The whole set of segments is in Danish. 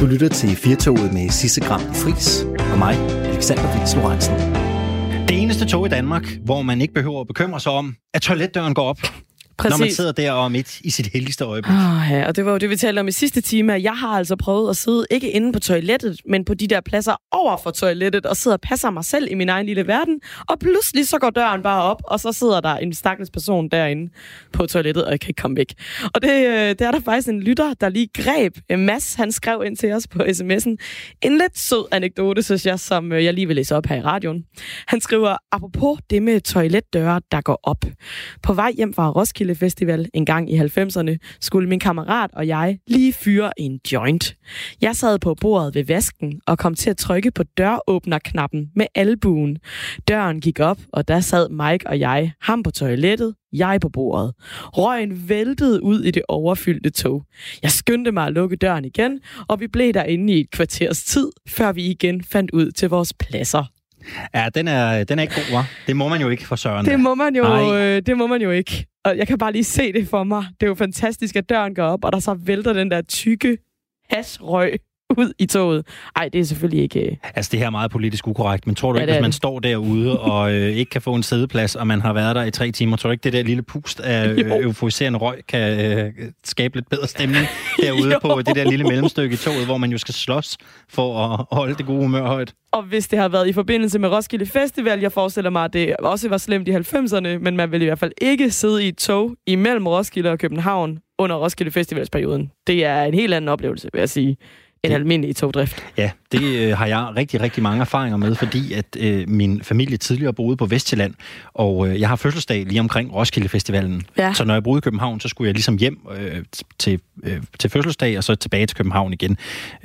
Du lytter til Firtoget med Sisse Gram Fris og mig, Alexander Vils Lorentzen. Det eneste tog i Danmark, hvor man ikke behøver at bekymre sig om, at toiletdøren går op. Præcis. Når man sidder der og er midt i sit helligste øjeblik. Oh, ja, og det var jo det, vi talte om i sidste time. Jeg har altså prøvet at sidde ikke inde på toilettet, men på de der pladser over for toilettet, og sidder og passer mig selv i min egen lille verden. Og pludselig så går døren bare op, og så sidder der en stakkels person derinde på toilettet, og jeg kan ikke komme væk. Og det, øh, det er der faktisk en lytter, der lige greb. Mads, han skrev ind til os på sms'en. En lidt sød anekdote, synes jeg, som øh, jeg lige vil læse op her i radioen. Han skriver, apropos det med toiletdøre, der går op. På vej hjem fra Roskilde Festival en gang i 90'erne, skulle min kammerat og jeg lige fyre en joint. Jeg sad på bordet ved vasken og kom til at trykke på døråbnerknappen med albuen. Døren gik op, og der sad Mike og jeg, ham på toilettet, jeg på bordet. Røgen væltede ud i det overfyldte tog. Jeg skyndte mig at lukke døren igen, og vi blev derinde i et kvarters tid, før vi igen fandt ud til vores pladser. Ja, den er, den er ikke god, hva'? Det må man jo ikke for søren. Det må man jo, øh, det må man jo ikke. Og jeg kan bare lige se det for mig. Det er jo fantastisk, at døren går op, og der så vælter den der tykke hasrøg ud i toget. Ej, det er selvfølgelig ikke... øh, Altså, det her er meget politisk ukorrekt, men tror du Ja, ikke, hvis man det. står derude og øh, ikke kan få en sædeplads, og man har været der i tre timer, tror du ikke, det der lille pust af øh, euforiserende røg kan øh, skabe lidt bedre stemning derude Jo. på det der lille mellemstykke i toget, hvor man jo skal slås for at holde det gode humør højt? Og hvis det har været i forbindelse med Roskilde Festival, jeg forestiller mig, at det også var slemt i 90'erne, men man vil i hvert fald ikke sidde i et tog imellem Roskilde og København under Roskilde Festivalsperioden. Det er en helt anden oplevelse, vil jeg sige, end almindelig togdrift. Ja, det øh, har jeg rigtig, rigtig mange erfaringer med, fordi at øh, min familie tidligere boede på Vestjylland, og øh, jeg har fødselsdag lige omkring Roskilde Festivalen. Ja. Så når jeg boede i København, så skulle jeg ligesom hjem øh, til, øh, til fødselsdag, og så tilbage til København igen.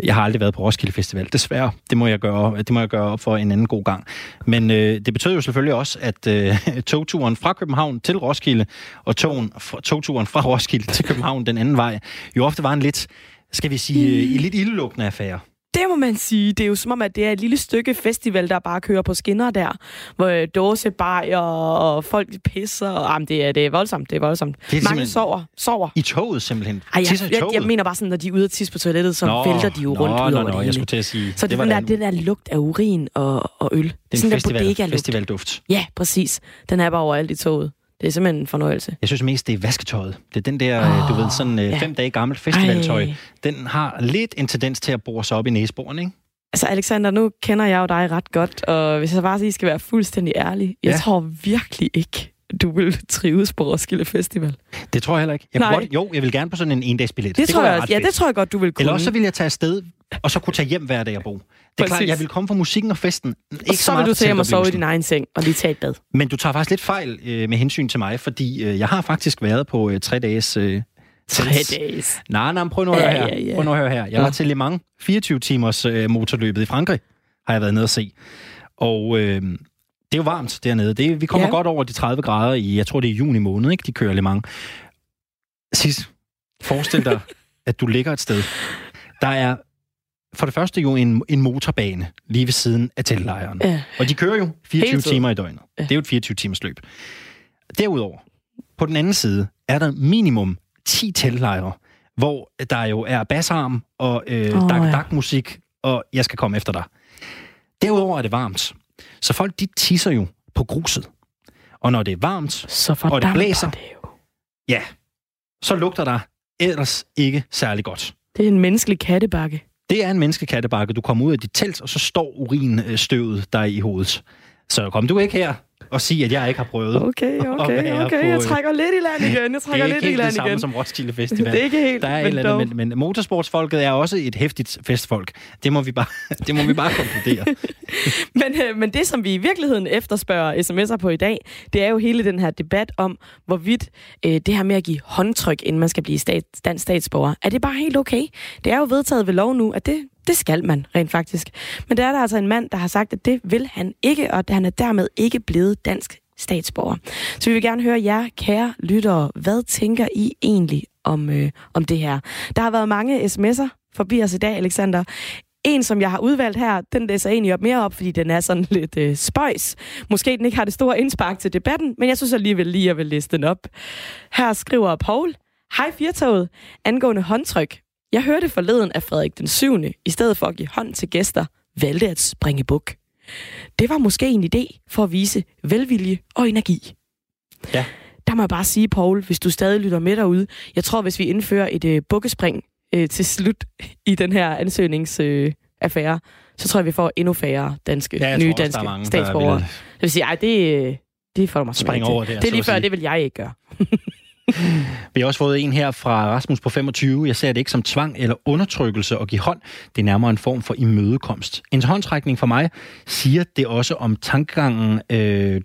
Jeg har aldrig været på Roskilde Festival, desværre. Det må jeg gøre, det må jeg gøre op for en anden god gang. Men øh, det betød jo selvfølgelig også, at øh, togturen fra København til Roskilde, og togen, fra, togturen fra Roskilde til København den anden vej, jo ofte var en lidt, skal vi sige, øh, lidt ildelukkende affære. Det må man sige. Det er jo som om, at det er et lille stykke festival, der bare kører på skinner der, hvor øh, dåsebajer og folk pisser. Og, jamen, det, er, det er voldsomt, det er voldsomt. Det er Mange sover. sover. I toget simpelthen. Ej, jeg, i jeg, toget. jeg, mener bare sådan, når de er ude at tisse på toilettet, så Nå, vælter de jo rundt nå, ud nå, over nå, det jeg hele. skulle til at sige, Så det, var den, der, det den der lugt af urin og, og øl. Det er sådan en der festival, bodega-lugt. festivalduft. Ja, præcis. Den er bare overalt i toget. Det er simpelthen en fornøjelse. Jeg synes mest, det er vasketøjet. Det er den der, oh, du ved, sådan øh, ja. fem dage gammelt festivaltøj. Ej. Den har lidt en tendens til at bore sig op i næseboren, ikke? Altså, Alexander, nu kender jeg jo dig ret godt, og hvis jeg bare lige skal være fuldstændig ærlig, jeg Ja. tror virkelig ikke, du vil trives på Roskilde Festival. Det tror jeg heller ikke. Jeg Nej. godt, jo, jeg vil gerne på sådan en endagsbillet. Det, det tror jeg ret Ja, det tror jeg godt, du vil kunne. Eller også så vil jeg tage afsted, og så kunne tage hjem hver dag og bo. Det er klart, Præcis. jeg vil komme fra musikken og festen. Ikke og så vil meget du for tage hjem og sove i din egen seng og lige tage et bad. Men du tager faktisk lidt fejl øh, med hensyn til mig, fordi øh, jeg har faktisk været på øh, tre dages... Øh, Tre dages. Nej, nej, prøv nu at høre Ja, her. ja, ja. Prøv nu at høre her. Jeg Ja. var til Le Mans 24 timers øh, motorløbet i Frankrig, har jeg været nede at se. Og øh, det er jo varmt dernede. Det, vi kommer Ja. godt over de 30 grader i, jeg tror det er juni måned, ikke? De kører Le Mans. Sis, forestil dig, at du ligger et sted. Der er for det første jo en, en motorbane lige ved siden af teltlejren. Ja. Og de kører jo 24 Hele tiden. timer i døgnet. Ja. Det er jo et 24 timers løb. Derudover, på den anden side, er der minimum 10 teltlejre, hvor der jo er bassarm og øh, oh, dak, ja. dak musik, og jeg skal komme efter dig. Derudover er det varmt. Så folk, de tisser jo på gruset. Og når det er varmt, Så Og det blæser. det jo. ja, så lugter der ellers ikke særlig godt. Det er en menneskelig kattebakke. Det er en menneskekattebakke. Du kommer ud af dit telt, og så står urinstøvet der i hovedet. Så kom du ikke her og sig, at jeg ikke har prøvet. Okay, okay, okay. Jeg trækker lidt i land igen. Jeg det trækker er lidt ikke i helt det land samme igen. som Roskilde Festival. Det er ikke helt, Der er et men eller dog. andet, men, men motorsportsfolket er også et hæftigt festfolk. Det må vi bare, det må vi bare konkludere. Men, øh, men det, som vi i virkeligheden efterspørger sms'er på i dag, det er jo hele den her debat om, hvorvidt øh, det her med at give håndtryk, inden man skal blive stat, dansk statsborger, er det bare helt okay? Det er jo vedtaget ved lov nu, at det, det skal man rent faktisk. Men der er der altså en mand, der har sagt, at det vil han ikke, og at han er dermed ikke blevet dansk statsborger. Så vi vil gerne høre jer, kære lyttere, hvad tænker I egentlig om, øh, om det her? Der har været mange sms'er forbi os i dag, Alexander. En, som jeg har udvalgt her, den læser egentlig op mere op, fordi den er sådan lidt øh, spøjs. Måske den ikke har det store indspark til debatten, men jeg synes alligevel lige, at jeg vil læse den op. Her skriver Paul, Hej Firtoget, angående håndtryk. Jeg hørte forleden, at Frederik den 7. i stedet for at give hånd til gæster, valgte at springe buk. Det var måske en idé for at vise velvilje og energi. Ja. Der må jeg bare sige, Paul, hvis du stadig lytter med derude, jeg tror, hvis vi indfører et øh, bukkespring øh, til slut i den her ansøgningsaffære, øh, så tror jeg, vi får endnu færre danske, Ja, nye tror også, danske er mange, statsborgere. Det vil sige, ej, det, øh, det får du mig springe simpelthen over der, Det er lige før, det vil jeg ikke gøre. Vi har også fået en her fra Rasmus på 25. Jeg ser det ikke som tvang eller undertrykkelse at give hånd. Det er nærmere en form for imødekomst. En håndtrækning for mig siger det også om tankegangen... Øh,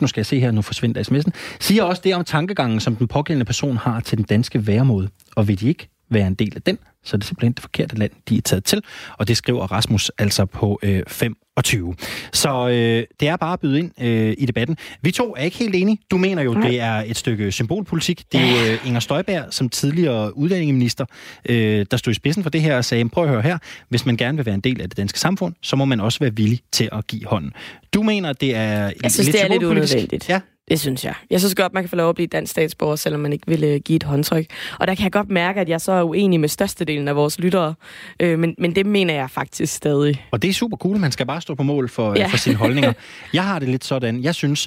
nu skal jeg se her, nu forsvinder sms'en. Siger også det om tankegangen, som den pågældende person har til den danske væremåde. Og vil de ikke være en del af den, så er det simpelthen det forkerte land, de er taget til. Og det skriver Rasmus altså på øh, 25. Så øh, det er bare at byde ind øh, i debatten. Vi to er ikke helt enige. Du mener jo, Nej. det er et stykke symbolpolitik. Det er jo øh, Inger Støjberg, som tidligere udlændingeminister, øh, der stod i spidsen for det her og sagde, prøv at høre her, hvis man gerne vil være en del af det danske samfund, så må man også være villig til at give hånden. Du mener, det er Jeg synes, lidt det er lidt unødvendigt. Ja, Det synes jeg. Jeg synes godt, man kan få lov at blive dansk statsborger, selvom man ikke vil øh, give et håndtryk. Og der kan jeg godt mærke, at jeg så er uenig med størstedelen af vores lyttere. Øh, men, men det mener jeg faktisk stadig. Og det er super cool, man skal bare stå på mål for, Ja. ja. for sine holdninger. Jeg har det lidt sådan, jeg synes,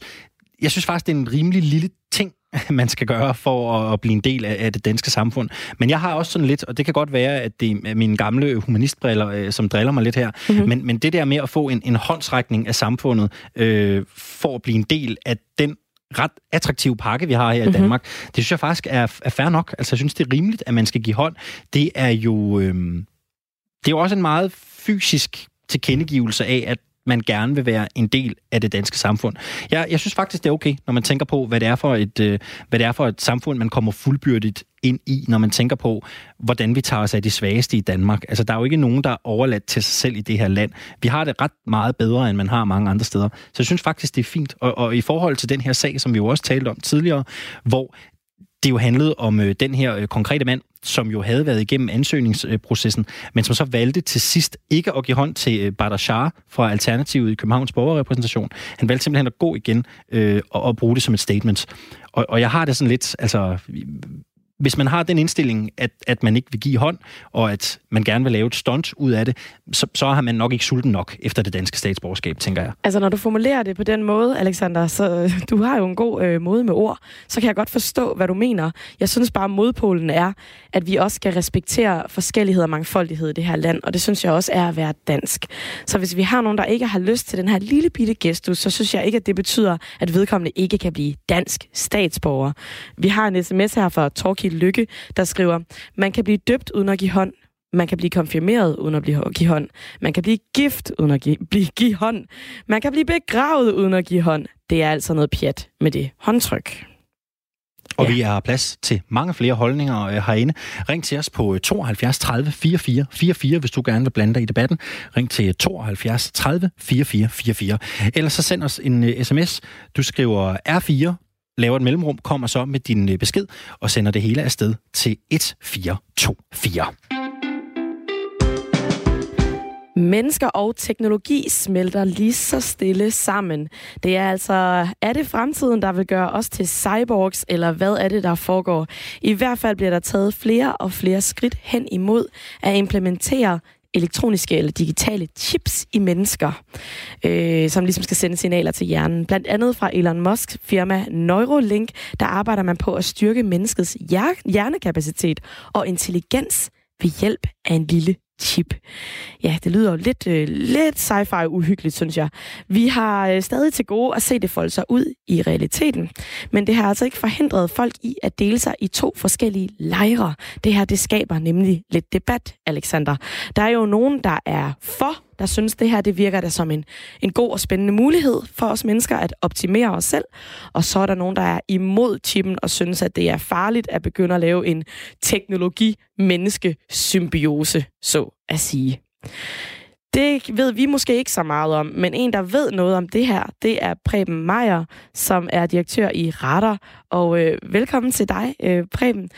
jeg synes faktisk, det er en rimelig lille ting, man skal gøre for at, blive en del af, det danske samfund. Men jeg har også sådan lidt, og det kan godt være, at det er mine gamle humanistbriller, øh, som driller mig lidt her, Mhm. mm-hmm. men, men det der med at få en, en håndsrækning af samfundet, øh, for at blive en del af den ret attraktive pakke, vi har her Mhm. i Danmark, det synes jeg faktisk er, er fair nok. Altså, jeg synes, det er rimeligt, at man skal give hånd. Det er jo... Øh, det er jo også en meget fysisk tilkendegivelse af, at man gerne vil være en del af det danske samfund. Jeg, jeg synes faktisk, det er okay, når man tænker på, hvad det er for et, øh, hvad det er for et samfund, man kommer fuldbyrdigt ind i, når man tænker på, hvordan vi tager os af de svageste i Danmark. Altså, der er jo ikke nogen, der er overladt til sig selv i det her land. Vi har det ret meget bedre, end man har mange andre steder. Så jeg synes faktisk, det er fint. Og, og i forhold til den her sag, som vi jo også talte om tidligere, hvor det jo handlede om øh, den her øh, konkrete mand, som jo havde været igennem ansøgningsprocessen, men som så valgte til sidst ikke at give hånd til øh, fra Alternativet i Københavns borgerrepræsentation. Han valgte simpelthen at gå igen øh, og, og bruge det som et statement. Og, og jeg har det sådan lidt, altså hvis man har den indstilling, at, at man ikke vil give hånd, og at man gerne vil lave et stunt ud af det, så, så har man nok ikke sulten nok efter det danske statsborgerskab, tænker jeg. Altså, når du formulerer det på den måde, Alexander, så øh, du har jo en god øh, måde med ord, så kan jeg godt forstå, hvad du mener. Jeg synes bare, at modpolen er, at vi også skal respektere forskellighed og mangfoldighed i det her land, og det synes jeg også er at være dansk. Så hvis vi har nogen, der ikke har lyst til den her lille bitte gestus, så synes jeg ikke, at det betyder, at vedkommende ikke kan blive dansk statsborger. Vi har en sms her fra Torkild Lykke, der skriver, man kan blive døbt uden at give hånd, man kan blive konfirmeret uden at blive, give hånd. Man kan blive gift uden at give, blive, give hånd. Man kan blive begravet uden at give hånd. Det er altså noget pjat med det håndtryk. Og Ja. vi har plads til mange flere holdninger øh, herinde. Ring til os på øh, 72 30 44 44, hvis du gerne vil blande dig i debatten. Ring til 72 30 44 44. Ellers så send os en sms. Du skriver R4, laver et mellemrum, kommer så med din øh, besked og sender det hele afsted til 1424. Mennesker og teknologi smelter lige så stille sammen. Det er altså, er det fremtiden, der vil gøre os til cyborgs, eller hvad er det, der foregår? I hvert fald bliver der taget flere og flere skridt hen imod at implementere elektroniske eller digitale chips i mennesker, øh, som ligesom skal sende signaler til hjernen. Blandt andet fra Elon Musk firma Neuralink, der arbejder man på at styrke menneskets hjernekapacitet og intelligens ved hjælp af en lille chip. Ja, det lyder jo lidt, øh, lidt sci-fi uhyggeligt, synes jeg. Vi har øh, stadig til gode at se det folde sig ud i realiteten, men det har altså ikke forhindret folk i at dele sig i to forskellige lejre. Det her, det skaber nemlig lidt debat, Alexander. Der er jo nogen, der er for, der synes, det her det virker da som en, en god og spændende mulighed for os mennesker at optimere os selv. Og så er der nogen, der er imod chippen og synes, at det er farligt at begynde at lave en teknologi-menneske-symbiose, så at sige. Det ved vi måske ikke så meget om, men en, der ved noget om det her, det er Preben Meier, som er direktør i Radar. Og øh, velkommen til dig, øh, Preben.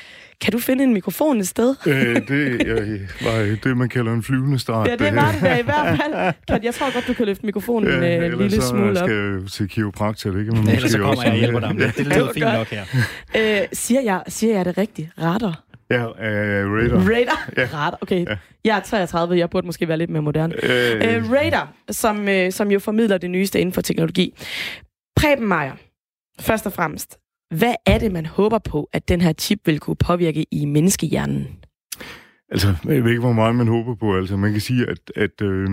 Kan du finde en mikrofon et sted? Øh, det øh, var det, man kalder en flyvende start. Ja, det var det da i hvert fald. Kan- Jeg tror godt, du kan løfte mikrofonen Ja, øh, en ellers lille så smule op. skal jeg jo til kiropraktor, det kan man Ellers så måske kommer også. jeg og hjælper dig med det. Lyder fint nok her. Øh, siger, jeg, siger jeg det rigtigt? Radar? Ja, uh, Radar. Radar? Ja. Radar, okay. Ja. Jeg er 33, jeg burde måske være lidt mere moderne. Øh. Uh, Radar, som, uh, som jo formidler det nyeste inden for teknologi. Preben Meier, først og fremmest, hvad er det, man håber på, at den her chip vil kunne påvirke i menneskehjernen? Altså, jeg ved ikke, hvor meget man håber på. Altså, man kan sige, at, at øh,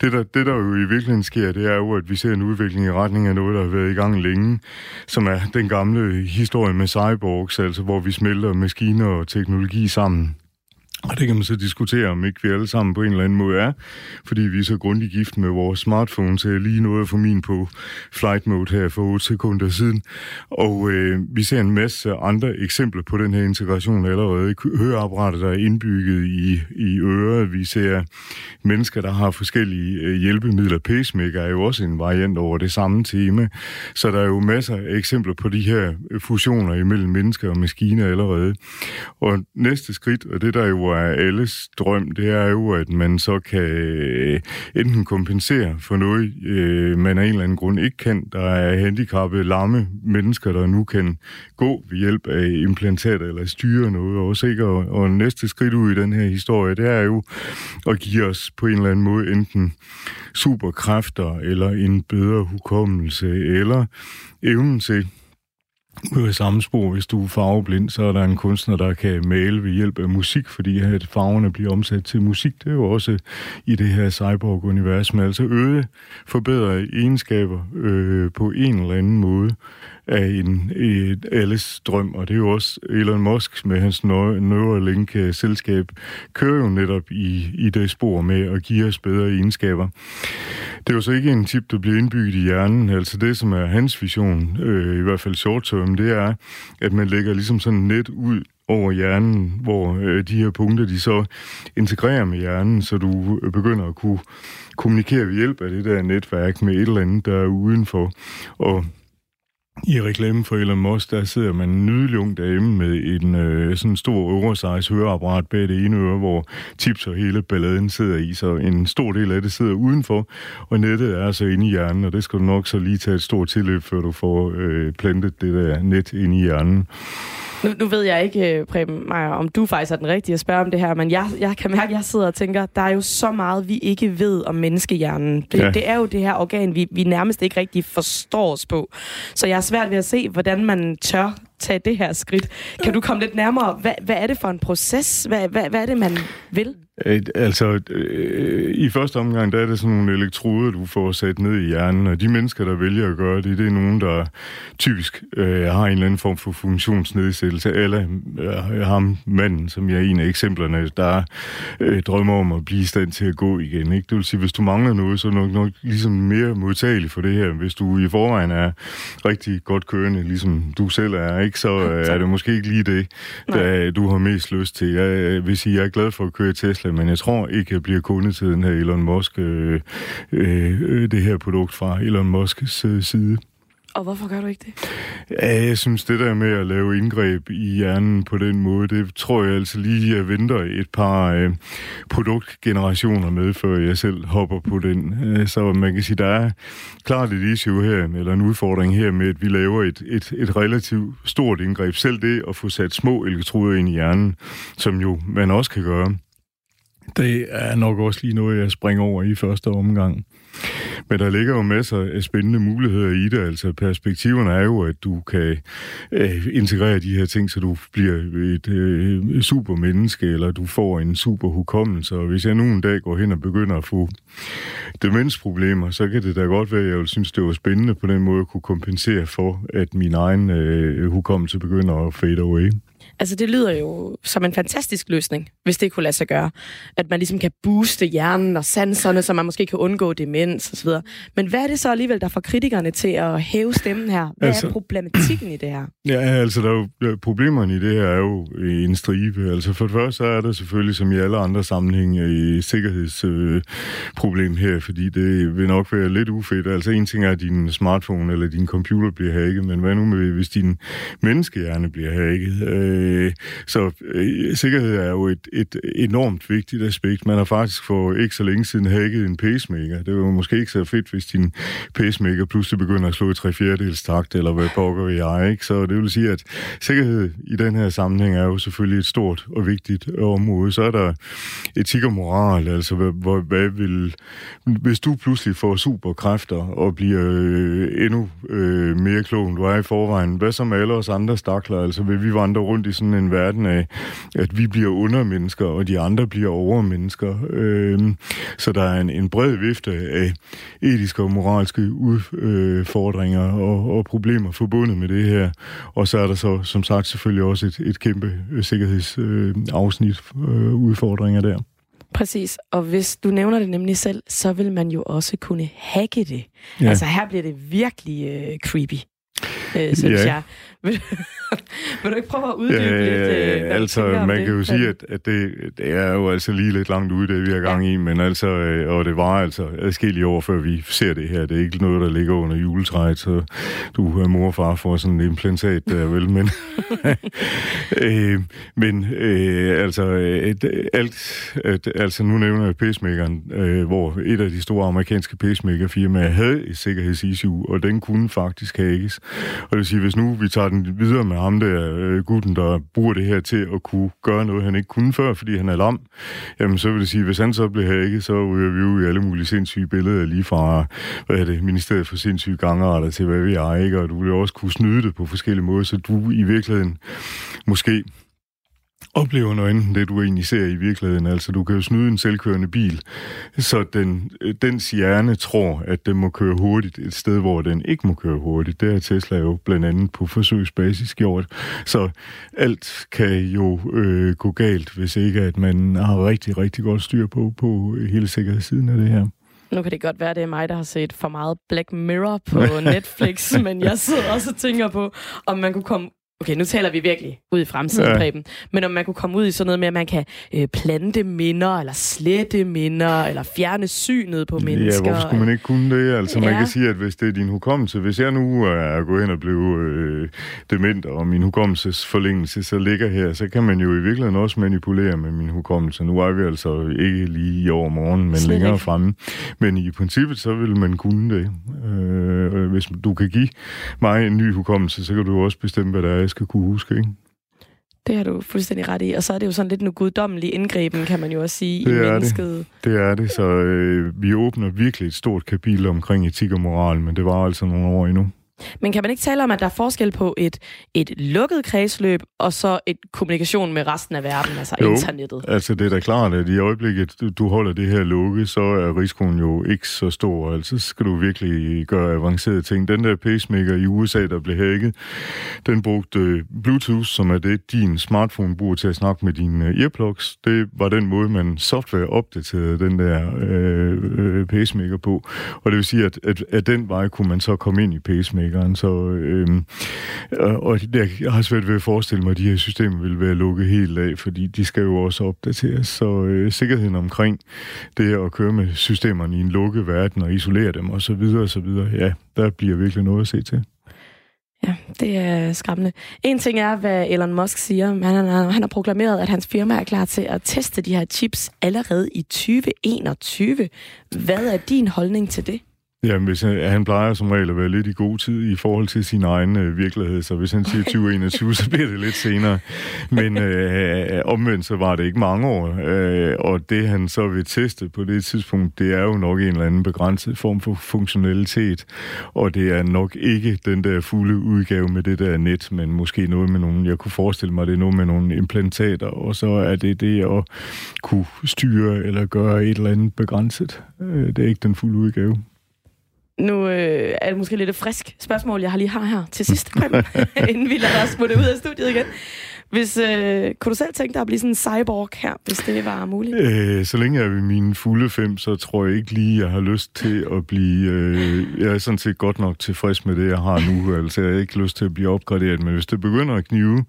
det, der, det, der jo i virkeligheden sker, det er jo, at vi ser en udvikling i retning af noget, der har været i gang længe, som er den gamle historie med cyborgs, altså hvor vi smelter maskiner og teknologi sammen. Og det kan man så diskutere, om ikke vi alle sammen på en eller anden måde er, fordi vi er så grundigt gift med vores smartphone, så jeg lige nåede at få min på flight mode her for 8 sekunder siden. Og øh, vi ser en masse andre eksempler på den her integration allerede. Høreapparater, der er indbygget i, i øret. Vi ser mennesker, der har forskellige øh, hjælpemidler. Pacemaker er jo også en variant over det samme tema. Så der er jo masser af eksempler på de her fusioner imellem mennesker og maskiner allerede. Og næste skridt, og det der jo er alles drøm, det er jo, at man så kan øh, enten kompensere for noget, øh, man af en eller anden grund ikke kan. Der er handicappede, lamme mennesker, der nu kan gå ved hjælp af implantater eller styre noget også, ikke? Og, og næste skridt ud i den her historie, det er jo at give os på en eller anden måde enten superkræfter, eller en bedre hukommelse, eller evnen til ud af samme spor, hvis du er farveblind, så er der en kunstner, der kan male ved hjælp af musik, fordi at farverne bliver omsat til musik. Det er jo også i det her cyborg-univers, men altså øde forbedrer egenskaber øh, på en eller anden måde af en, et alles drøm, og det er jo også Elon Musk med hans Neuralink-selskab, kører jo netop i, i det spor med at give os bedre egenskaber. Det er jo så ikke en tip, der bliver indbygget i hjernen, altså det, som er hans vision, øh, i hvert fald short term, det er, at man lægger ligesom sådan net ud over hjernen, hvor øh, de her punkter, de så integrerer med hjernen, så du øh, begynder at kunne kommunikere ved hjælp af det der netværk med et eller andet, der er udenfor. Og i reklamen for Elon Musk, der sidder man en nydelig ung dame med en øh, sådan stor oversize høreapparat bag det ene øre, hvor tips og hele balladen sidder i, så en stor del af det sidder udenfor, og nettet er så inde i hjernen, og det skal du nok så lige tage et stort tilløb, før du får øh, plantet det der net ind i hjernen. Nu, nu ved jeg ikke, øh, Preben Meyer, om du faktisk er den rigtige at spørge om det her, men jeg, jeg kan mærke, at jeg sidder og tænker, der er jo så meget, vi ikke ved om menneskehjernen. Det, ja. det er jo det her organ, vi, vi nærmest ikke rigtig forstår os på. Så jeg er svært ved at se, hvordan man tør tage det her skridt. Kan du komme lidt nærmere? Hvad, hvad er det for en proces? Hvad, hvad, hvad er det, man vil? Altså, øh, i første omgang, der er det sådan nogle elektroder, du får sat ned i hjernen, og de mennesker, der vælger at gøre det, det er nogen, der typisk øh, har en eller anden form for funktionsnedsættelse, eller øh, ham manden, som jeg er en af eksemplerne, der øh, drømmer om at blive i stand til at gå igen. Ikke? Det vil sige, hvis du mangler noget, så er du nok, nok ligesom mere modtagelig for det her. Hvis du i forvejen er rigtig godt kørende, ligesom du selv er, ikke? så øh, er det måske ikke lige det, der, du har mest lyst til. Jeg vil sige, jeg er glad for at køre Tesla, Tesla, men jeg tror ikke, jeg bliver kunde til den her Elon Musk, øh, øh, det her produkt fra Elon Musks øh, side. Og hvorfor gør du ikke det? Ja, jeg synes, det der med at lave indgreb i hjernen på den måde, det tror jeg altså lige, jeg venter et par øh, produktgenerationer med, før jeg selv hopper på den. Øh, så man kan sige, der er klart et issue her, eller en udfordring her med, at vi laver et, et, et relativt stort indgreb. Selv det at få sat små elektroder ind i hjernen, som jo man også kan gøre, det er nok også lige noget, jeg springer over i første omgang. Men der ligger jo masser af spændende muligheder i det. Altså perspektiverne er jo, at du kan øh, integrere de her ting, så du bliver et øh, supermenneske, eller du får en super hukommelse. Og hvis jeg nu en dag går hen og begynder at få demensproblemer, så kan det da godt være, at jeg vil synes, det var spændende på den måde at kunne kompensere for, at min egen øh, hukommelse begynder at fade away. Altså, det lyder jo som en fantastisk løsning, hvis det kunne lade sig gøre. At man ligesom kan booste hjernen og sanserne, så man måske kan undgå demens osv. Men hvad er det så alligevel, der får kritikerne til at hæve stemmen her? Hvad altså, er problematikken i det her? Ja, altså, der er jo, problemerne i det her er jo en stribe. Altså, for det første er der selvfølgelig, som i alle andre sammenhænge, i sikkerhedsproblem øh, her, fordi det vil nok være lidt ufedt. Altså, en ting er, at din smartphone eller din computer bliver hacket, men hvad nu med, hvis din menneskehjerne bliver hacket? Øh, Øh, så øh, sikkerhed er jo et, et enormt vigtigt aspekt. Man har faktisk for ikke så længe siden hacket en pacemaker. Det var måske ikke så fedt, hvis din pacemaker pludselig begynder at slå i tre fjerdedels takt, eller hvad pokker vi jeg, ikke? Så det vil sige, at sikkerhed i den her sammenhæng er jo selvfølgelig et stort og vigtigt område. Så er der etik og moral, altså hvad, hvad vil... Hvis du pludselig får superkræfter og bliver øh, endnu øh, mere klog, end du er i forvejen, hvad så med alle os andre stakler? Altså vil vi vandre rundt i sådan en verden af, at vi bliver undermennesker, og de andre bliver overmennesker? Øh, så der er en, en bred vifte af etiske og moralske udfordringer og, og problemer forbundet med det her. Og så er der så, som sagt, selvfølgelig også et, et kæmpe sikkerhedsafsnit øh, udfordringer der. Præcis, og hvis du nævner det nemlig selv, så vil man jo også kunne hacke det. Ja. Altså her bliver det virkelig øh, creepy øh, synes ja. jeg. Vil, du ikke prøve at uddybe ja, lidt? Øh, altså, man det? kan jo sige, at, at det, det er jo altså lige lidt langt ude, det vi har gang ja. i, men altså, øh, og det var altså adskillige år, før vi ser det her. Det er ikke noget, der ligger under juletræet, så du er mor og far for sådan en implantat der, vel, men, øh, men øh, altså, et, alt, et, altså nu nævner jeg pacemakeren, øh, hvor et af de store amerikanske pacemaker-firmaer havde et sikkerhedsissue, og den kunne faktisk hackes. Og det vil sige, hvis nu vi tager den videre med ham der, øh, gutten, der bruger det her til at kunne gøre noget, han ikke kunne før, fordi han er lam, jamen så vil det sige, hvis han så bliver ikke, så ryger vi jo i alle mulige sindssyge billeder, lige fra, hvad er det, Ministeriet for sindssyge gangarter til, hvad vi er, ikke? Og du vil også kunne snyde det på forskellige måder, så du i virkeligheden måske oplever noget andet det, du egentlig ser i virkeligheden. Altså, du kan jo snyde en selvkørende bil, så den, dens hjerne tror, at den må køre hurtigt et sted, hvor den ikke må køre hurtigt. Det har Tesla jo blandt andet på forsøgsbasis gjort. Så alt kan jo øh, gå galt, hvis ikke at man har rigtig, rigtig godt styr på, på hele sikkerhedssiden af det her. Nu kan det godt være, det er mig, der har set for meget Black Mirror på Netflix, men jeg sidder også og tænker på, om man kunne komme Okay, nu taler vi virkelig ud i fremtiden, ja. Preben. Men om man kunne komme ud i sådan noget med, at man kan øh, plante minder, eller slette minder, eller fjerne synet på mennesker. Ja, hvorfor skulle man ikke kunne det? Altså, ja. man kan sige, at hvis det er din hukommelse, hvis jeg nu er gået hen og blevet øh, dement, og min hukommelsesforlængelse så ligger her, så kan man jo i virkeligheden også manipulere med min hukommelse. Nu er vi altså ikke lige i over morgen, men Slet længere ikke. fremme. Men i princippet, så vil man kunne det. Øh, hvis du kan give mig en ny hukommelse, så kan du også bestemme, hvad der er, jeg skal kunne huske, ikke? Det har du fuldstændig ret i. Og så er det jo sådan lidt en guddommelig indgreben, kan man jo også sige, det i er mennesket. Det. det er det, så øh, vi åbner virkelig et stort kapitel omkring etik og moral, men det var altså nogle år endnu. Men kan man ikke tale om, at der er forskel på et, et lukket kredsløb, og så et kommunikation med resten af verden, altså jo, internettet? altså det er da klart, at i øjeblikket, du holder det her lukket, så er risikoen jo ikke så stor. Altså skal du virkelig gøre avancerede ting. Den der pacemaker i USA, der blev hacket, den brugte Bluetooth, som er det, din smartphone bruger til at snakke med dine earplugs. Det var den måde, man software opdaterede den der øh, øh, pacemaker på. Og det vil sige, at, at, at den vej kunne man så komme ind i pacemaker pacemaker'en. Så, øhm, og jeg har svært ved at forestille mig, at de her systemer vil være lukket helt af, fordi de skal jo også opdateres. Så øh, sikkerheden omkring det at køre med systemerne i en lukket verden og isolere dem osv., videre, ja, der bliver virkelig noget at se til. Ja, det er skræmmende. En ting er, hvad Elon Musk siger. Han har, han har proklameret, at hans firma er klar til at teste de her chips allerede i 2021. Hvad er din holdning til det? Jamen, hvis han, han plejer som regel at være lidt i god tid i forhold til sin egen øh, virkelighed, så hvis han siger 2021, så bliver det lidt senere. Men øh, omvendt så var det ikke mange år, øh, og det han så vil teste på det tidspunkt, det er jo nok en eller anden begrænset form for funktionalitet, og det er nok ikke den der fulde udgave med det der net, men måske noget med nogle, jeg kunne forestille mig, det er noget med nogle implantater, og så er det det at kunne styre eller gøre et eller andet begrænset. Øh, det er ikke den fulde udgave. Nu øh, er det måske lidt et frisk spørgsmål, jeg har lige har her til sidst, inden vi lader os smutte ud af studiet igen. Hvis, øh, kunne du selv tænke dig at blive sådan en cyborg her, hvis det var muligt? Øh, så længe jeg er ved mine fulde fem, så tror jeg ikke lige, jeg har lyst til at blive... Øh, jeg er sådan set godt nok tilfreds med det, jeg har nu. Altså, jeg har ikke lyst til at blive opgraderet, men hvis det begynder at knive,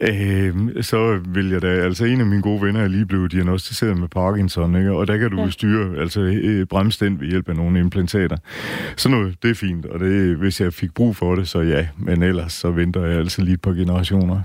øh, så vil jeg da... Altså, en af mine gode venner er lige blevet diagnostiseret med Parkinson, ikke? og der kan du ja. styre altså, øh, bremse den ved hjælp af nogle implantater. Så noget, det er fint, og det, hvis jeg fik brug for det, så ja. Men ellers så venter jeg altså lige et par generationer.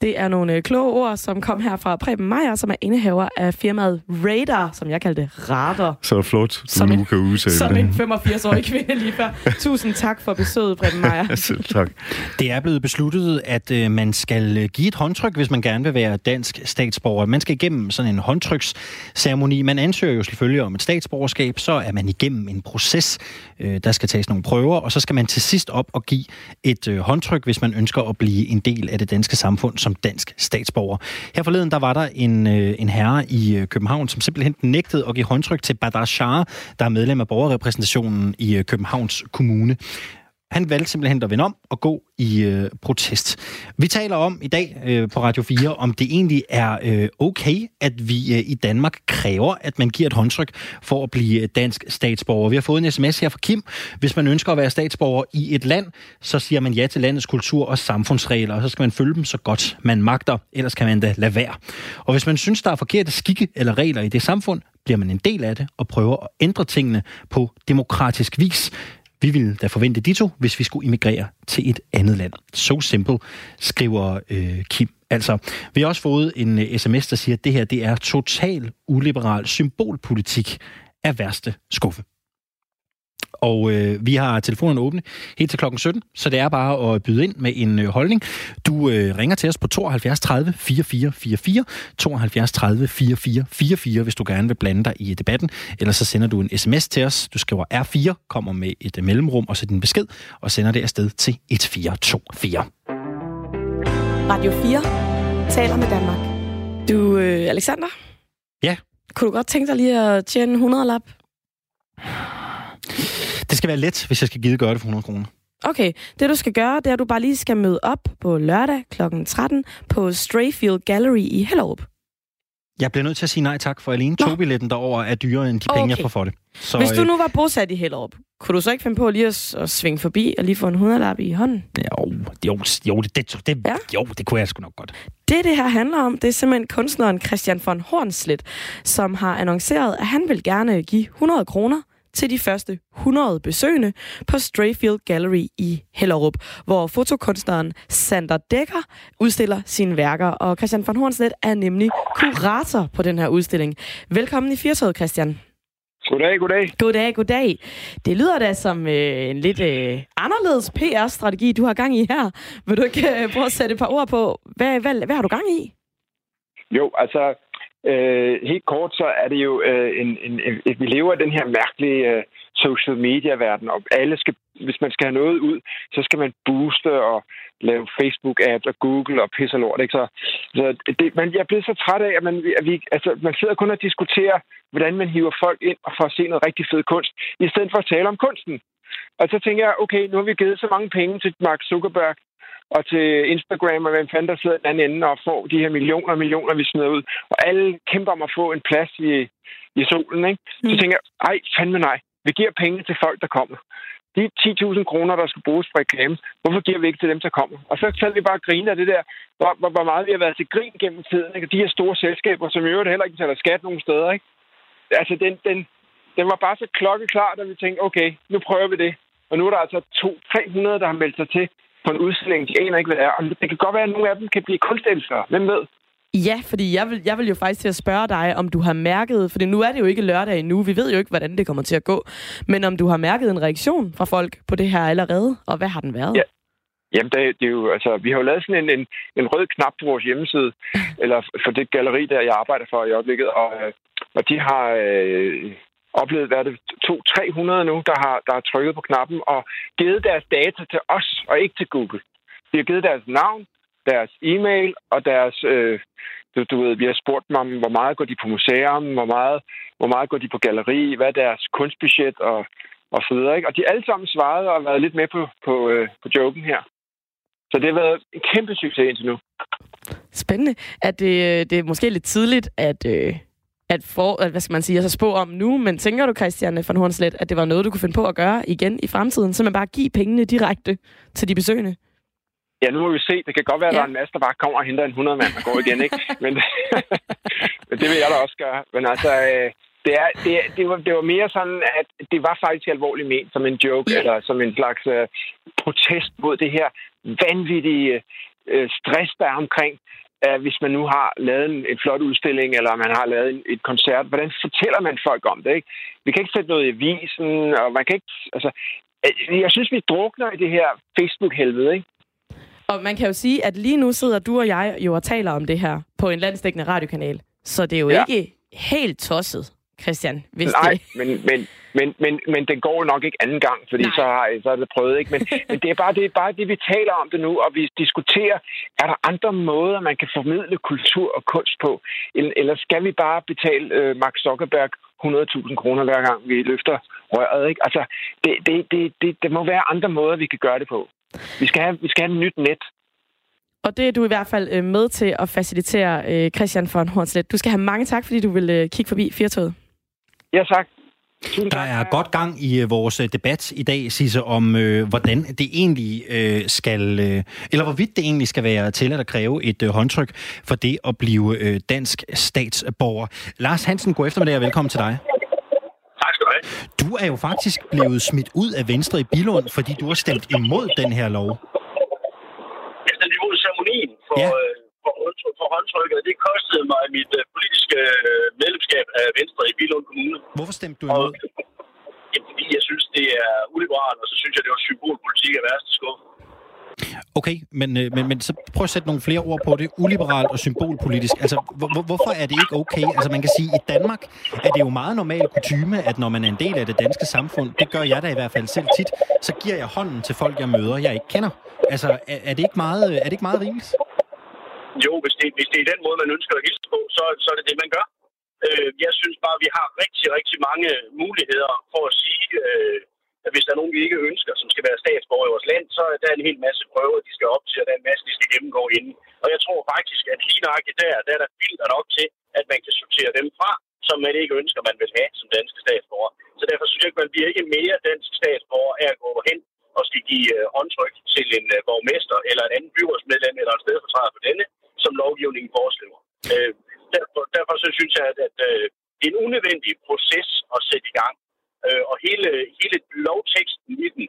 Det er nogle øh, kloge ord, som kom her fra Preben Meyer, som er indehaver af firmaet Radar, som jeg kaldte Radar. Så flot, du Som nu en- kan udtale Som en 85-årig kvinde lige før. Tusind tak for besøget, Preben Meyer. Selv tak. Det er blevet besluttet, at øh, man skal øh, give et håndtryk, hvis man gerne vil være dansk statsborger. Man skal igennem sådan en håndtryksceremoni. Man ansøger jo selvfølgelig om et statsborgerskab, så er man igennem en proces. Øh, der skal tages nogle prøver, og så skal man til sidst op og give et øh, håndtryk, hvis man ønsker at blive en del af det danske samfund som dansk statsborger. Her forleden, der var der en, øh, en herre i øh, København, som simpelthen nægtede at give håndtryk til Badar Shah, der er medlem af borgerrepræsentationen i øh, Københavns Kommune. Han valgte simpelthen at vende om og gå i øh, protest. Vi taler om i dag øh, på Radio 4, om det egentlig er øh, okay, at vi øh, i Danmark kræver, at man giver et håndtryk for at blive dansk statsborger. Vi har fået en sms her fra Kim. Hvis man ønsker at være statsborger i et land, så siger man ja til landets kultur og samfundsregler, og så skal man følge dem så godt man magter, ellers kan man da lade være. Og hvis man synes, der er forkerte skikke eller regler i det samfund, bliver man en del af det og prøver at ændre tingene på demokratisk vis. Vi ville da forvente de to, hvis vi skulle immigrere til et andet land. So simple, skriver øh, Kim. Altså, vi har også fået en øh, sms, der siger, at det her det er total uliberal symbolpolitik af værste skuffe. Og øh, vi har telefonen åbne helt til klokken 17, så det er bare at byde ind med en øh, holdning. Du øh, ringer til os på 72 30 44 44, 72 30 44 44, hvis du gerne vil blande dig i debatten. Eller så sender du en sms til os. Du skriver R4, kommer med et øh, mellemrum og så din besked, og sender det afsted til 1424. Radio 4 taler med Danmark. Du, øh, Alexander? Ja? Kunne du godt tænke dig lige at tjene 100 lap? Det skal være let, hvis jeg skal give gøre det for 100 kroner. Okay, det du skal gøre, det er, at du bare lige skal møde op på lørdag kl. 13 på Strayfield Gallery i Hellerup. Jeg bliver nødt til at sige nej tak, for alene togbilletten derovre er dyrere end de penge, Okay. jeg får for det. Så, Hvis du øh, nu var bosat i Hellerup, kunne du så ikke finde på lige at, at svinge forbi og lige få en 100 lap i hånden? Jo, jo, jo, det, det, det, ja. jo, det kunne jeg sgu nok godt. Det, det her handler om, det er simpelthen kunstneren Christian von Hornslet, som har annonceret, at han vil gerne give 100 kroner til de første 100 besøgende på Strayfield Gallery i Hellerup, hvor fotokunstneren Sander Dekker udstiller sine værker. Og Christian von Hornslet er nemlig kurator på den her udstilling. Velkommen i Firtoget, Christian. Goddag, goddag. Goddag, goddag. Det lyder da som øh, en lidt øh, anderledes PR-strategi, du har gang i her. Vil du ikke øh, prøve at sætte et par ord på, hvad, hvad, hvad har du gang i? Jo, altså, øh, helt kort, så er det jo øh, en, en, en, vi lever i den her mærkelige øh, social media-verden, og alle skal, hvis man skal have noget ud, så skal man booste og lave Facebook-ads og Google og pisse og lort, ikke? Så, så det, man, jeg er blevet så træt af, at man, at vi, altså, man sidder kun og diskuterer, hvordan man hiver folk ind og får at se noget rigtig fed kunst, i stedet for at tale om kunsten. Og så tænker jeg, okay, nu har vi givet så mange penge til Mark Zuckerberg, og til Instagram, og hvem fanden der sidder den anden ende og får de her millioner og millioner, vi smider ud. Og alle kæmper om at få en plads i, i solen, ikke? Så Mm. tænker jeg, ej, fandme nej. Vi giver penge til folk, der kommer. De 10.000 kroner, der skal bruges på reklame, hvorfor giver vi ikke til dem, der kommer? Og så sad vi bare og grine af det der, hvor, hvor, hvor meget vi har været til grin gennem tiden. Ikke? Og de her store selskaber, som i øvrigt heller ikke betaler skat nogen steder. Ikke? Altså, den, den, den var bare så klokkeklar, da vi tænkte, okay, nu prøver vi det. Og nu er der altså 200-300, der har meldt sig til på en udstilling. De aner ikke, hvad det er. Og det kan godt være, at nogle af dem kan blive kunstelskere. Hvem ved? Ja, fordi jeg vil, jeg vil jo faktisk til at spørge dig, om du har mærket, for nu er det jo ikke lørdag endnu, vi ved jo ikke, hvordan det kommer til at gå, men om du har mærket en reaktion fra folk på det her allerede, og hvad har den været? Ja. Jamen, det, det er jo, altså, vi har jo lavet sådan en, en, en rød knap på vores hjemmeside, eller for det galleri, der jeg arbejder for i øjeblikket, og, øh, og de har øh, oplevet, hvad er det, 200-300 nu, der har, der har trykket på knappen og givet deres data til os, og ikke til Google. De har givet deres navn, deres e-mail og deres... Øh, du, du ved, vi har spurgt dem om, hvor meget går de på museum, hvor meget, hvor meget går de på galleri, hvad er deres kunstbudget og, og så videre. Ikke? Og de alle sammen svarede og været lidt med på, på, øh, på joken her. Så det har været en kæmpe succes indtil nu. Spændende. At det, øh, det er måske lidt tidligt at, øh, at, for, at hvad skal man sige, altså spå om nu, men tænker du, Christian von Hornslet, at det var noget, du kunne finde på at gøre igen i fremtiden, så man bare give pengene direkte til de besøgende? Ja, nu må vi se. Det kan godt være, at Ja. der er en masse, der bare kommer og henter en 100 mand og går igen, ikke? Men, men det vil jeg da også gøre. Men altså, øh, det, er, det, er- det, var, det var mere sådan, at det var faktisk alvorligt ment som en joke, eller som en slags øh, protest mod det her vanvittige øh, stress, der er omkring, at hvis man nu har lavet en, en flot udstilling, eller man har lavet en, et koncert, hvordan fortæller man folk om det? Ikke? Vi kan ikke sætte noget i avisen, og man kan ikke... Altså, øh, jeg synes, vi drukner i det her Facebook-helvede, ikke? Og man kan jo sige, at lige nu sidder du og jeg jo og taler om det her på en landsdækkende radiokanal. Så det er jo ja. ikke helt tosset, Christian, hvis Nej, det... men, men, men, men, men den går nok ikke anden gang, fordi Nej. så har, så er det prøvet. Ikke? Men, men det, er bare, det er bare det, vi taler om det nu, og vi diskuterer, er der andre måder, man kan formidle kultur og kunst på? Eller, eller skal vi bare betale øh, Mark Zuckerberg 100.000 kroner hver gang, vi løfter røret? Ikke? Altså, det, det, det, det, det må være andre måder, vi kan gøre det på. Vi skal have, vi skal have et nyt net. Og det er du i hvert fald øh, med til at facilitere, øh, Christian von Hornslet. Du skal have mange tak, fordi du vil øh, kigge forbi Firtoget. Ja, tak. Tusind Der er godt gang i øh, vores øh, debat i dag, Sisse, om øh, hvordan det egentlig øh, skal, øh, eller hvorvidt det egentlig skal være tilladt at kræve et øh, håndtryk for det at blive øh, dansk statsborger. Lars Hansen, god eftermiddag og velkommen til dig. Tak skal du have. Du er jo faktisk blevet smidt ud af Venstre i Bilund, fordi du har stemt imod den her lov. Jeg stemte imod ceremonien for, Ja. Håndtrykket, og det kostede mig mit uh, politiske øh, medlemskab af Venstre i Bilund Kommune. Hvorfor stemte du Og, imod? ja, fordi jeg synes, det er uliberalt, og så synes jeg, det var symbolpolitik af værste skuffe. Okay, men, øh, men, men så prøv at sætte nogle flere ord på det. Uliberalt og symbolpolitisk. Altså, hvor, hvor- hvorfor er det ikke okay? Altså, man kan sige, at i Danmark er det jo meget normal kutyme, at når man er en del af det danske samfund, det gør jeg da i hvert fald selv tit, så giver jeg hånden til folk, jeg møder, jeg ikke kender. Altså, er, er, det, ikke meget, er det ikke meget rimeligt? Jo, hvis det, hvis det er den måde, man ønsker at hilse på, så, så er det det, man gør. Øh, jeg synes bare, at vi har rigtig, rigtig mange muligheder for at sige, øh, at hvis der er nogen, vi ikke ønsker, som skal være statsborger i vores land, så er der en hel masse prøver, de skal op til, og der er en masse, de skal gennemgå inden. Og jeg tror faktisk, at lige nøjagtigt der, der er der filter nok til, at man kan sortere dem fra, som man ikke ønsker, man vil have som danske statsborger. Så derfor synes jeg ikke, man bliver ikke mere dansk statsborger af at gå hen og skal give øh, håndtryk til en øh, borgmester eller en anden byrådsmedlem eller en stedfortræder for denne, som lovgivningen foreskriver. Øh, derfor, derfor så synes jeg, at, at øh, det er en unødvendig proces at sætte i gang. Øh, og hele, hele lovteksten i den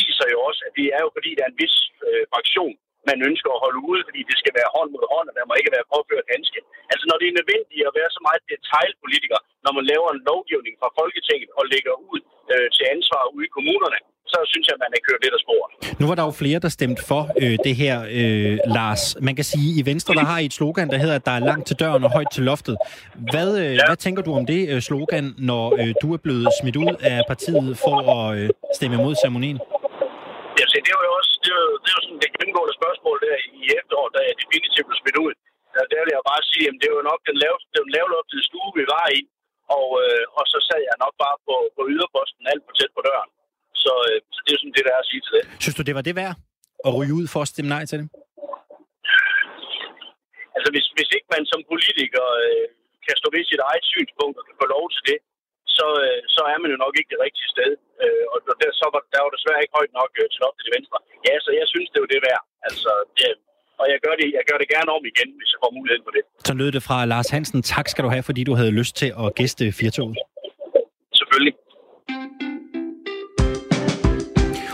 viser jo også, at det er jo fordi, der er en vis øh, fraktion, man ønsker at holde ude, fordi det skal være hånd mod hånd, og der må ikke være påført handske. Altså når det er nødvendigt at være så meget detaljpolitiker, når man laver en lovgivning fra Folketinget og lægger ud øh, til ansvar ude i kommunerne, så synes jeg, man er kørt lidt af sporet. Nu var der jo flere, der stemte for øh, det her, øh, Lars. Man kan sige, i Venstre, der har I et slogan, der hedder, at der er langt til døren og højt til loftet. Hvad, øh, ja. hvad tænker du om det øh, slogan, når øh, du er blevet smidt ud af partiet for at øh, stemme imod ceremonien? Ja, se, det er jo også det er det er jo sådan det gennemgående efteråret, da jeg definitivt blev smidt ud. Der, der vil jeg bare sige, at det var nok den, lav, den lavloftede stue, vi var i, og, øh, og så sad jeg nok bare på, på yderposten alt for tæt på døren. Så, øh, så det er sådan det, der er at sige til det. Synes du, det var det værd at ryge ud for at stemme nej til det? Altså, hvis, hvis ikke man som politiker øh, kan stå ved sit eget synspunkt og kan få lov til det, så, øh, så er man jo nok ikke det rigtige sted. Øh, og der, så var, der var desværre ikke højt nok øh, til op til det venstre. Ja, så jeg synes, det er jo det værd. Altså, det, og jeg gør, det, jeg gør det gerne om igen, hvis jeg får muligheden for det. Så lød det fra Lars Hansen. Tak skal du have, fordi du havde lyst til at gæste Firtoget. Selvfølgelig.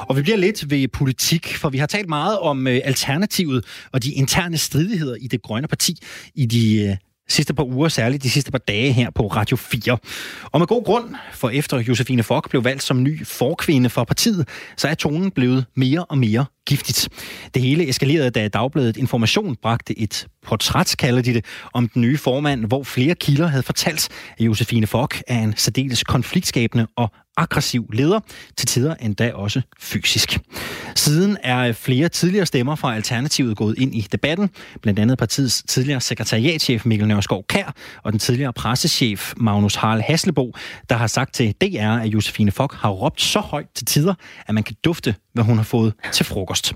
Og vi bliver lidt ved politik, for vi har talt meget om øh, alternativet og de interne stridigheder i det grønne parti i de øh, sidste par uger, særligt de sidste par dage her på Radio 4. Og med god grund, for efter Josefine Fock blev valgt som ny forkvinde for partiet, så er tonen blevet mere og mere giftigt. Det hele eskalerede, da Dagbladet Information bragte et portræt, kalder de det, om den nye formand, hvor flere kilder havde fortalt, at Josefine Fock er en særdeles konfliktskabende og aggressiv leder, til tider endda også fysisk. Siden er flere tidligere stemmer fra Alternativet gået ind i debatten, blandt andet partiets tidligere sekretariatchef Mikkel Nørskov Kær og den tidligere pressechef Magnus Harl Haslebo, der har sagt til DR, at Josefine Fock har råbt så højt til tider, at man kan dufte, hvad hun har fået til frokost.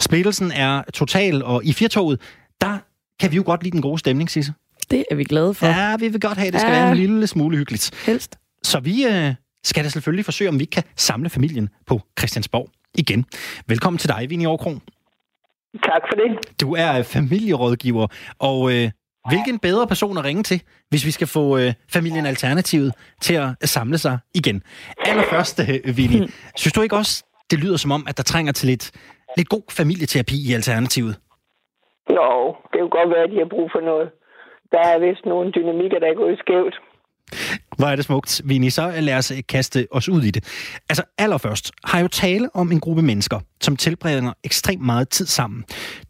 Splittelsen er total, og i firtoget, der kan vi jo godt lide den gode stemning, Sisse. Det er vi glade for. Ja, vi vil godt have, at det skal Ja. være en lille smule hyggeligt. Helst. Så vi øh, skal da selvfølgelig forsøge, om vi kan samle familien på Christiansborg igen. Velkommen til dig, Vinnie Aarkrog. Tak for det. Du er øh, familierådgiver, og øh, hvilken bedre person at ringe til, hvis vi skal få øh, familien Alternativet til at samle sig igen. Allerførst, øh, Vinnie, synes du ikke også, det lyder som om, at der trænger til lidt, lidt god familieterapi i Alternativet? Nå, det kunne godt være, at de har brug for noget. Der er vist nogle dynamikker, der er gået skævt. Hvor er det smukt, Vini. Så lad os øh, kaste os ud i det. Altså allerførst har jeg jo tale om en gruppe mennesker, som tilbringer ekstremt meget tid sammen.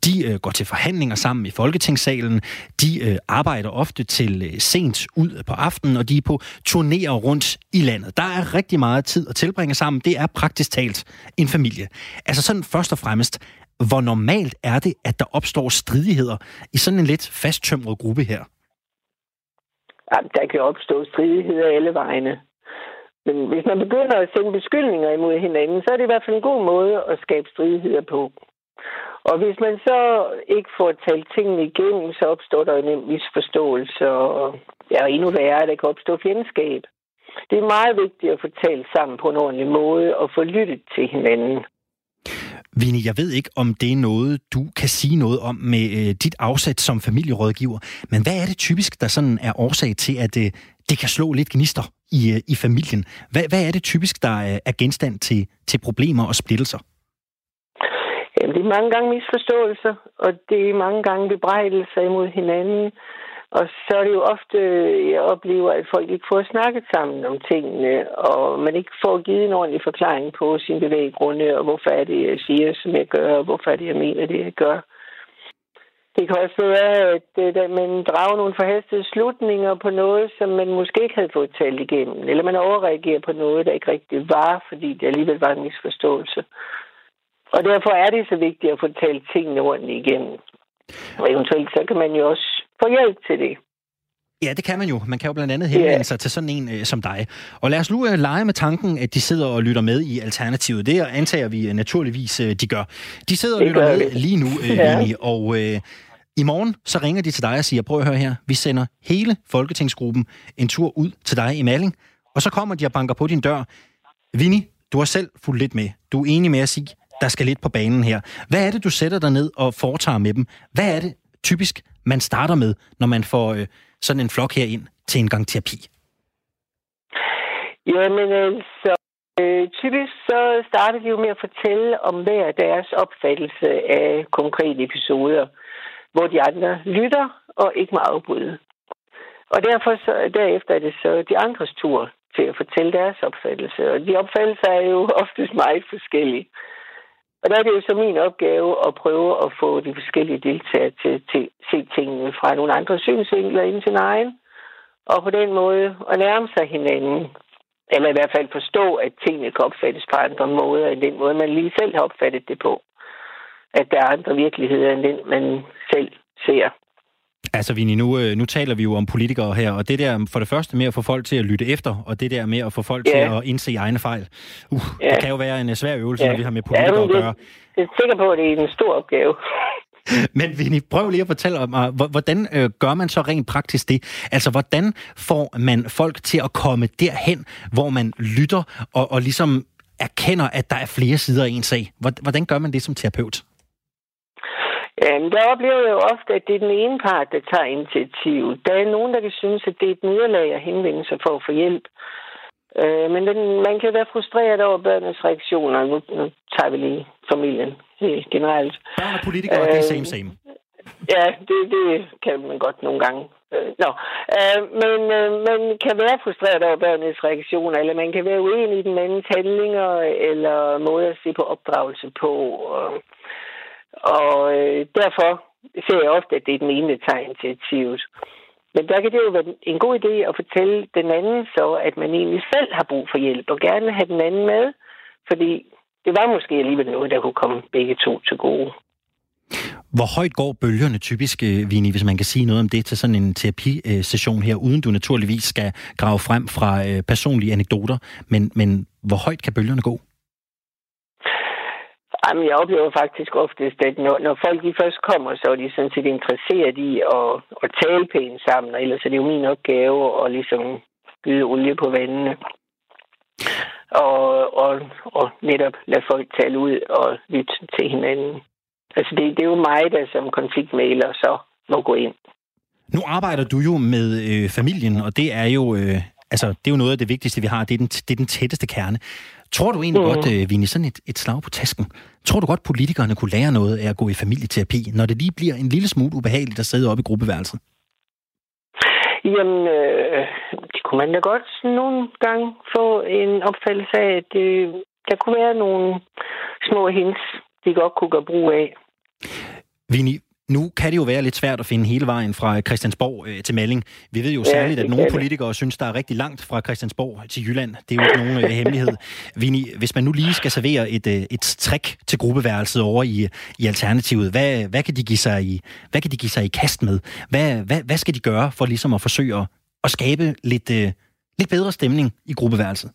De øh, går til forhandlinger sammen i Folketingssalen. De øh, arbejder ofte til øh, sent ud på aftenen, og de er på turnéer rundt i landet. Der er rigtig meget tid at tilbringe sammen. Det er praktisk talt en familie. Altså sådan først og fremmest, hvor normalt er det, at der opstår stridigheder i sådan en lidt fasttømret gruppe her? Der kan opstå stridigheder alle vegne. Men hvis man begynder at sende beskyldninger imod hinanden, så er det i hvert fald en god måde at skabe stridigheder på. Og hvis man så ikke får talt tingene igennem, så opstår der en misforståelse, og ja, endnu værre, der kan opstå fjendskab. Det er meget vigtigt at få talt sammen på en ordentlig måde og få lyttet til hinanden. Vini, jeg ved ikke, om det er noget, du kan sige noget om med øh, dit afsæt som familierådgiver, men hvad er det typisk, der sådan er årsag til, at øh, det kan slå lidt gnister i, øh, i familien? Hvad, hvad er det typisk, der er, er genstand til, til problemer og splittelser? Jamen, det er mange gange misforståelser, og det er mange gange bebrejdelser imod hinanden. Og så er det jo ofte, jeg oplever, at folk ikke får snakket sammen om tingene, og man ikke får givet en ordentlig forklaring på sin bevæggrunde, og hvorfor er det, jeg siger, som jeg gør, og hvorfor er det, jeg mener, det, jeg gør. Det kan også være, at, øh, at man drager nogle forhastede slutninger på noget, som man måske ikke havde fået talt igennem, eller man overreagerer på noget, der ikke rigtig var, fordi det alligevel var en misforståelse. Og derfor er det så vigtigt at få talt tingene ordentligt igennem. Og eventuelt så kan man jo også få hjælp til det. Ja, det kan man jo. Man kan jo blandt andet henvende yeah. sig til sådan en øh, som dig. Og lad os nu øh, lege med tanken, at de sidder og lytter med i Alternativet. Det antager vi øh, naturligvis, øh, de gør. De sidder og lytter med lige nu, øh, ja. Lini, og øh, i morgen så ringer de til dig og siger, prøv at høre her, vi sender hele Folketingsgruppen en tur ud til dig i Malling, og så kommer de og banker på din dør. Vini, du har selv fulgt lidt med. Du er enig med at sige, der skal lidt på banen her. Hvad er det, du sætter dig ned og foretager med dem? Hvad er det typisk, man starter med, når man får øh, sådan en flok her ind til en gang terapi? Jamen altså, øh, typisk så starter de jo med at fortælle om hver deres opfattelse af konkrete episoder, hvor de andre lytter og ikke må afbryde. Og derfor så, derefter er det så de andres tur til at fortælle deres opfattelse. Og de opfattelser er jo oftest meget forskellige. Og der er det jo så min opgave at prøve at få de forskellige deltagere til, til at se tingene fra nogle andre synsvinkler ind til egen. Og på den måde at nærme sig hinanden. Eller i hvert fald forstå, at tingene kan opfattes på andre måder, end den måde, man lige selv har opfattet det på. At der er andre virkeligheder, end den, man selv ser. Altså, Vini, nu, øh, nu taler vi jo om politikere her, og det der for det første med at få folk til at lytte efter, og det der med at få folk yeah. til at indse egne fejl, uh, yeah. det kan jo være en øh, svær øvelse, yeah. når vi har med politikere ja, det, at gøre. Jeg er sikker på, at det er en stor opgave. Men Vinnie, prøv lige at fortælle mig, hvordan øh, gør man så rent praktisk det? Altså, hvordan får man folk til at komme derhen, hvor man lytter og, og ligesom erkender, at der er flere sider af en sag? Hvordan gør man det som terapeut? Jamen, der oplever jeg jo ofte, at det er den ene part, der tager initiativ. Der er nogen, der kan synes, at det er et nederlag at henvende sig for at få hjælp. Øh, men den, man kan være frustreret over børnenes reaktioner. Nu, nu tager vi lige familien helt generelt. Børn og politikere, øh, det er same same. Ja, det, det kan man godt nogle gange. Øh, no. øh, men øh, man kan være frustreret over børnenes reaktioner, eller man kan være uenig i den andens handlinger, eller måde at se på opdragelse på. Og, og øh, derfor ser jeg ofte, at det er den ene, der tager initiativet. Men der kan det jo være en god idé at fortælle den anden så, at man egentlig selv har brug for hjælp, og gerne have den anden med, fordi det var måske alligevel noget, der kunne komme begge to til gode. Hvor højt går bølgerne typisk, øh, Vini, hvis man kan sige noget om det til sådan en terapisession her, uden du naturligvis skal grave frem fra øh, personlige anekdoter, men, men hvor højt kan bølgerne gå? Jamen, jeg oplever faktisk oftest, at når, når folk de først kommer, så er de sådan set interesseret i at, at tale pænt sammen, og ellers er det jo min opgave at ligesom byde olie på vandene. Og, og, og netop lade folk tale ud og lytte til hinanden. Altså, det, det er jo mig, der som konfliktmaler så må gå ind. Nu arbejder du jo med øh, familien, og det er jo øh, altså, det er jo noget af det vigtigste, vi har. Det er den, det er den tætteste kerne. Tror du egentlig mm. godt, øh, Vinnie, sådan et, et slag på tasken, tror du godt, politikerne kunne lære noget af at gå i familieterapi, når det lige bliver en lille smule ubehageligt at sidde oppe i gruppeværelset? Jamen, øh, det kunne man da godt nogle gange få en opfattelse af, at det, der kunne være nogle små hints, de godt kunne gøre brug af. Vinnie, nu kan det jo være lidt svært at finde hele vejen fra Christiansborg øh, til Malling. Vi ved jo ja, særligt, at nogle politikere synes, der er rigtig langt fra Christiansborg til Jylland. Det er jo ikke nogen øh, hemmelighed. Vini, hvis man nu lige skal servere et, øh, et trick til gruppeværelset over i, i Alternativet, hvad, hvad, kan de give sig i, hvad kan de give sig i kast med? Hvad, hvad, hvad skal de gøre for ligesom at forsøge at, at skabe lidt, øh, lidt bedre stemning i gruppeværelset?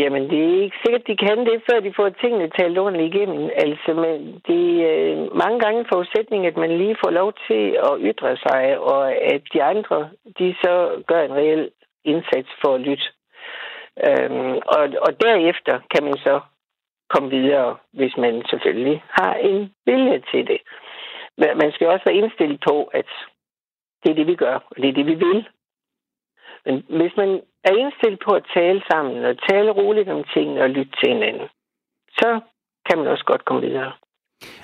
Jamen, det er ikke sikkert, de kan det, før de får tingene talt ordentligt igennem. Altså, men det er mange gange forudsætning, at man lige får lov til at ytre sig, og at de andre, de så gør en reel indsats for at lytte. Øhm, og, og derefter kan man så komme videre, hvis man selvfølgelig har en vilje til det. Men man skal også være indstillet på, at det er det, vi gør, og det er det, vi vil. Men hvis man er indstillet på at tale sammen, og tale roligt om tingene og lytte til hinanden, så kan man også godt komme videre.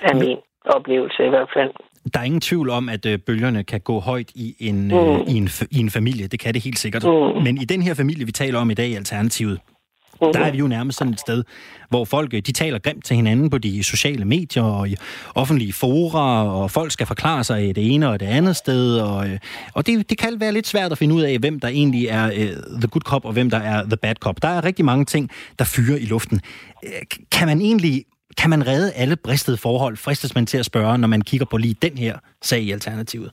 Er min oplevelse i hvert fald. Der er ingen tvivl om, at øh, bølgerne kan gå højt i en, mm. øh, i, en, i en familie. Det kan det helt sikkert. Mm. Men i den her familie, vi taler om i dag i Alternativet, Mm-hmm. Der er vi jo nærmest sådan et sted, hvor folk de taler grimt til hinanden på de sociale medier og i offentlige fora, og folk skal forklare sig i det ene og det andet sted. Og, øh, og det, det kan være lidt svært at finde ud af, hvem der egentlig er uh, the good cop, og hvem der er the bad cop. Der er rigtig mange ting, der fyrer i luften. Øh, kan man egentlig kan man redde alle bristede forhold, fristes man til at spørge, når man kigger på lige den her sag i Alternativet?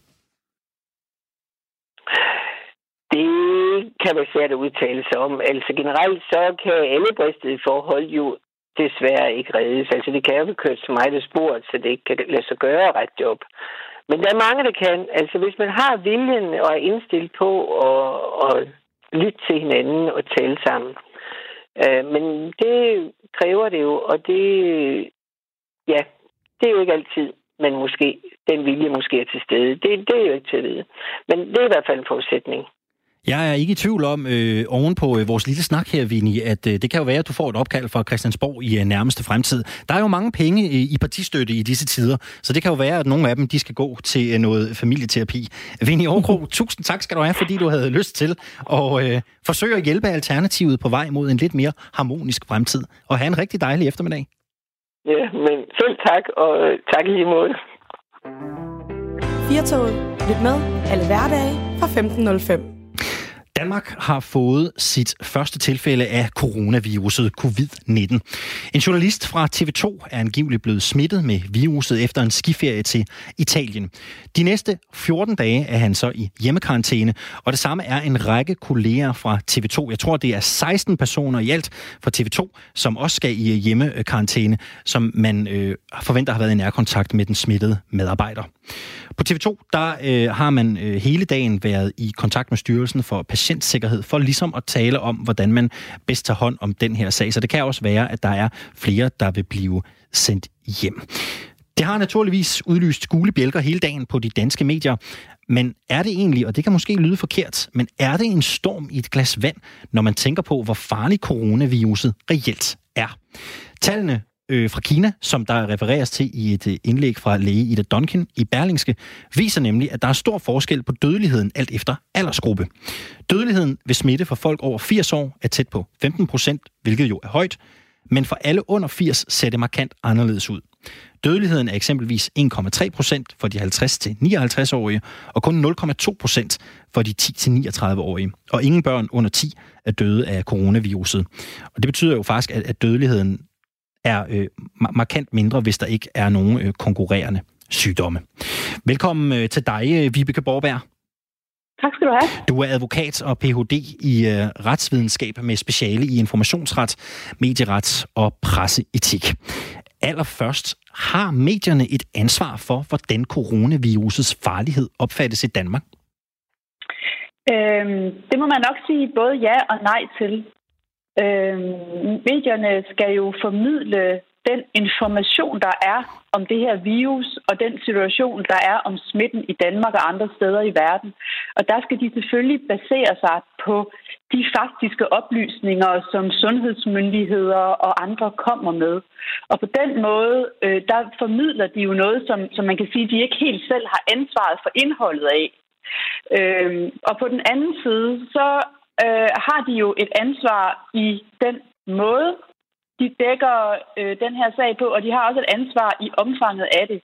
Det kan være svært at udtale sig om. Altså generelt så kan alle bristede forhold jo desværre ikke reddes. Altså det kan jo blive kørt så meget af sporet, så det ikke kan lade sig gøre ret job. Men der er mange, der kan. Altså hvis man har viljen og er indstillet på at, at lytte til hinanden og tale sammen. Øh, men det kræver det jo, og det, ja, det er jo ikke altid, men måske den vilje måske er til stede. Det, det er jo ikke til at vide. Men det er i hvert fald en forudsætning. Jeg er ikke i tvivl om, øh, oven på øh, vores lille snak her, Vini, at øh, det kan jo være, at du får et opkald fra Christiansborg i øh, nærmeste fremtid. Der er jo mange penge øh, i partistøtte i disse tider, så det kan jo være, at nogle af dem de skal gå til øh, noget familieterapi. Vini Aarkro, tusind tak skal du have, fordi du havde lyst til at øh, forsøge at hjælpe Alternativet på vej mod en lidt mere harmonisk fremtid. Og have en rigtig dejlig eftermiddag. Ja, men selv tak, og øh, tak lige måde. Firtoget. Lyt med alle hverdage fra 15.05. Danmark har fået sit første tilfælde af coronaviruset covid-19. En journalist fra TV2 er angiveligt blevet smittet med viruset efter en skiferie til Italien. De næste 14 dage er han så i hjemmekarantæne, og det samme er en række kolleger fra TV2. Jeg tror, det er 16 personer i alt fra TV2, som også skal i hjemmekarantæne, som man øh, forventer har været i nærkontakt med den smittede medarbejder. På TV2 der øh, har man øh, hele dagen været i kontakt med Styrelsen for Patientsikkerhed for ligesom at tale om, hvordan man bedst tager hånd om den her sag. Så det kan også være, at der er flere, der vil blive sendt hjem. Det har naturligvis udlyst gule bjælker hele dagen på de danske medier. Men er det egentlig, og det kan måske lyde forkert, men er det en storm i et glas vand, når man tænker på, hvor farlig coronaviruset reelt er? Tallene øh, fra Kina, som der refereres til i et øh, indlæg fra læge Ida Duncan i Berlingske, viser nemlig, at der er stor forskel på dødeligheden alt efter aldersgruppe. Dødeligheden ved smitte for folk over 80 år er tæt på 15 procent, hvilket jo er højt, men for alle under 80 ser det markant anderledes ud. Dødeligheden er eksempelvis 1,3 procent for de 50-59-årige, og kun 0,2 procent for de 10-39-årige. Og ingen børn under 10 er døde af coronaviruset. Og det betyder jo faktisk, at dødeligheden er øh, markant mindre, hvis der ikke er nogen øh, konkurrerende sygdomme. Velkommen øh, til dig, øh, Vibeke Borberg. Tak skal du have. Du er advokat og Ph.D. i øh, retsvidenskab med speciale i informationsret, medieret og presseetik. Allerførst, har medierne et ansvar for, hvordan coronavirusets farlighed opfattes i Danmark? Øhm, det må man nok sige både ja og nej til. Øh, medierne skal jo formidle den information, der er om det her virus og den situation, der er om smitten i Danmark og andre steder i verden. Og der skal de selvfølgelig basere sig på de faktiske oplysninger, som sundhedsmyndigheder og andre kommer med. Og på den måde, øh, der formidler de jo noget, som, som man kan sige, de ikke helt selv har ansvaret for indholdet af. Øh, og på den anden side, så øh, har de jo et ansvar i den måde, de dækker øh, den her sag på, og de har også et ansvar i omfanget af det.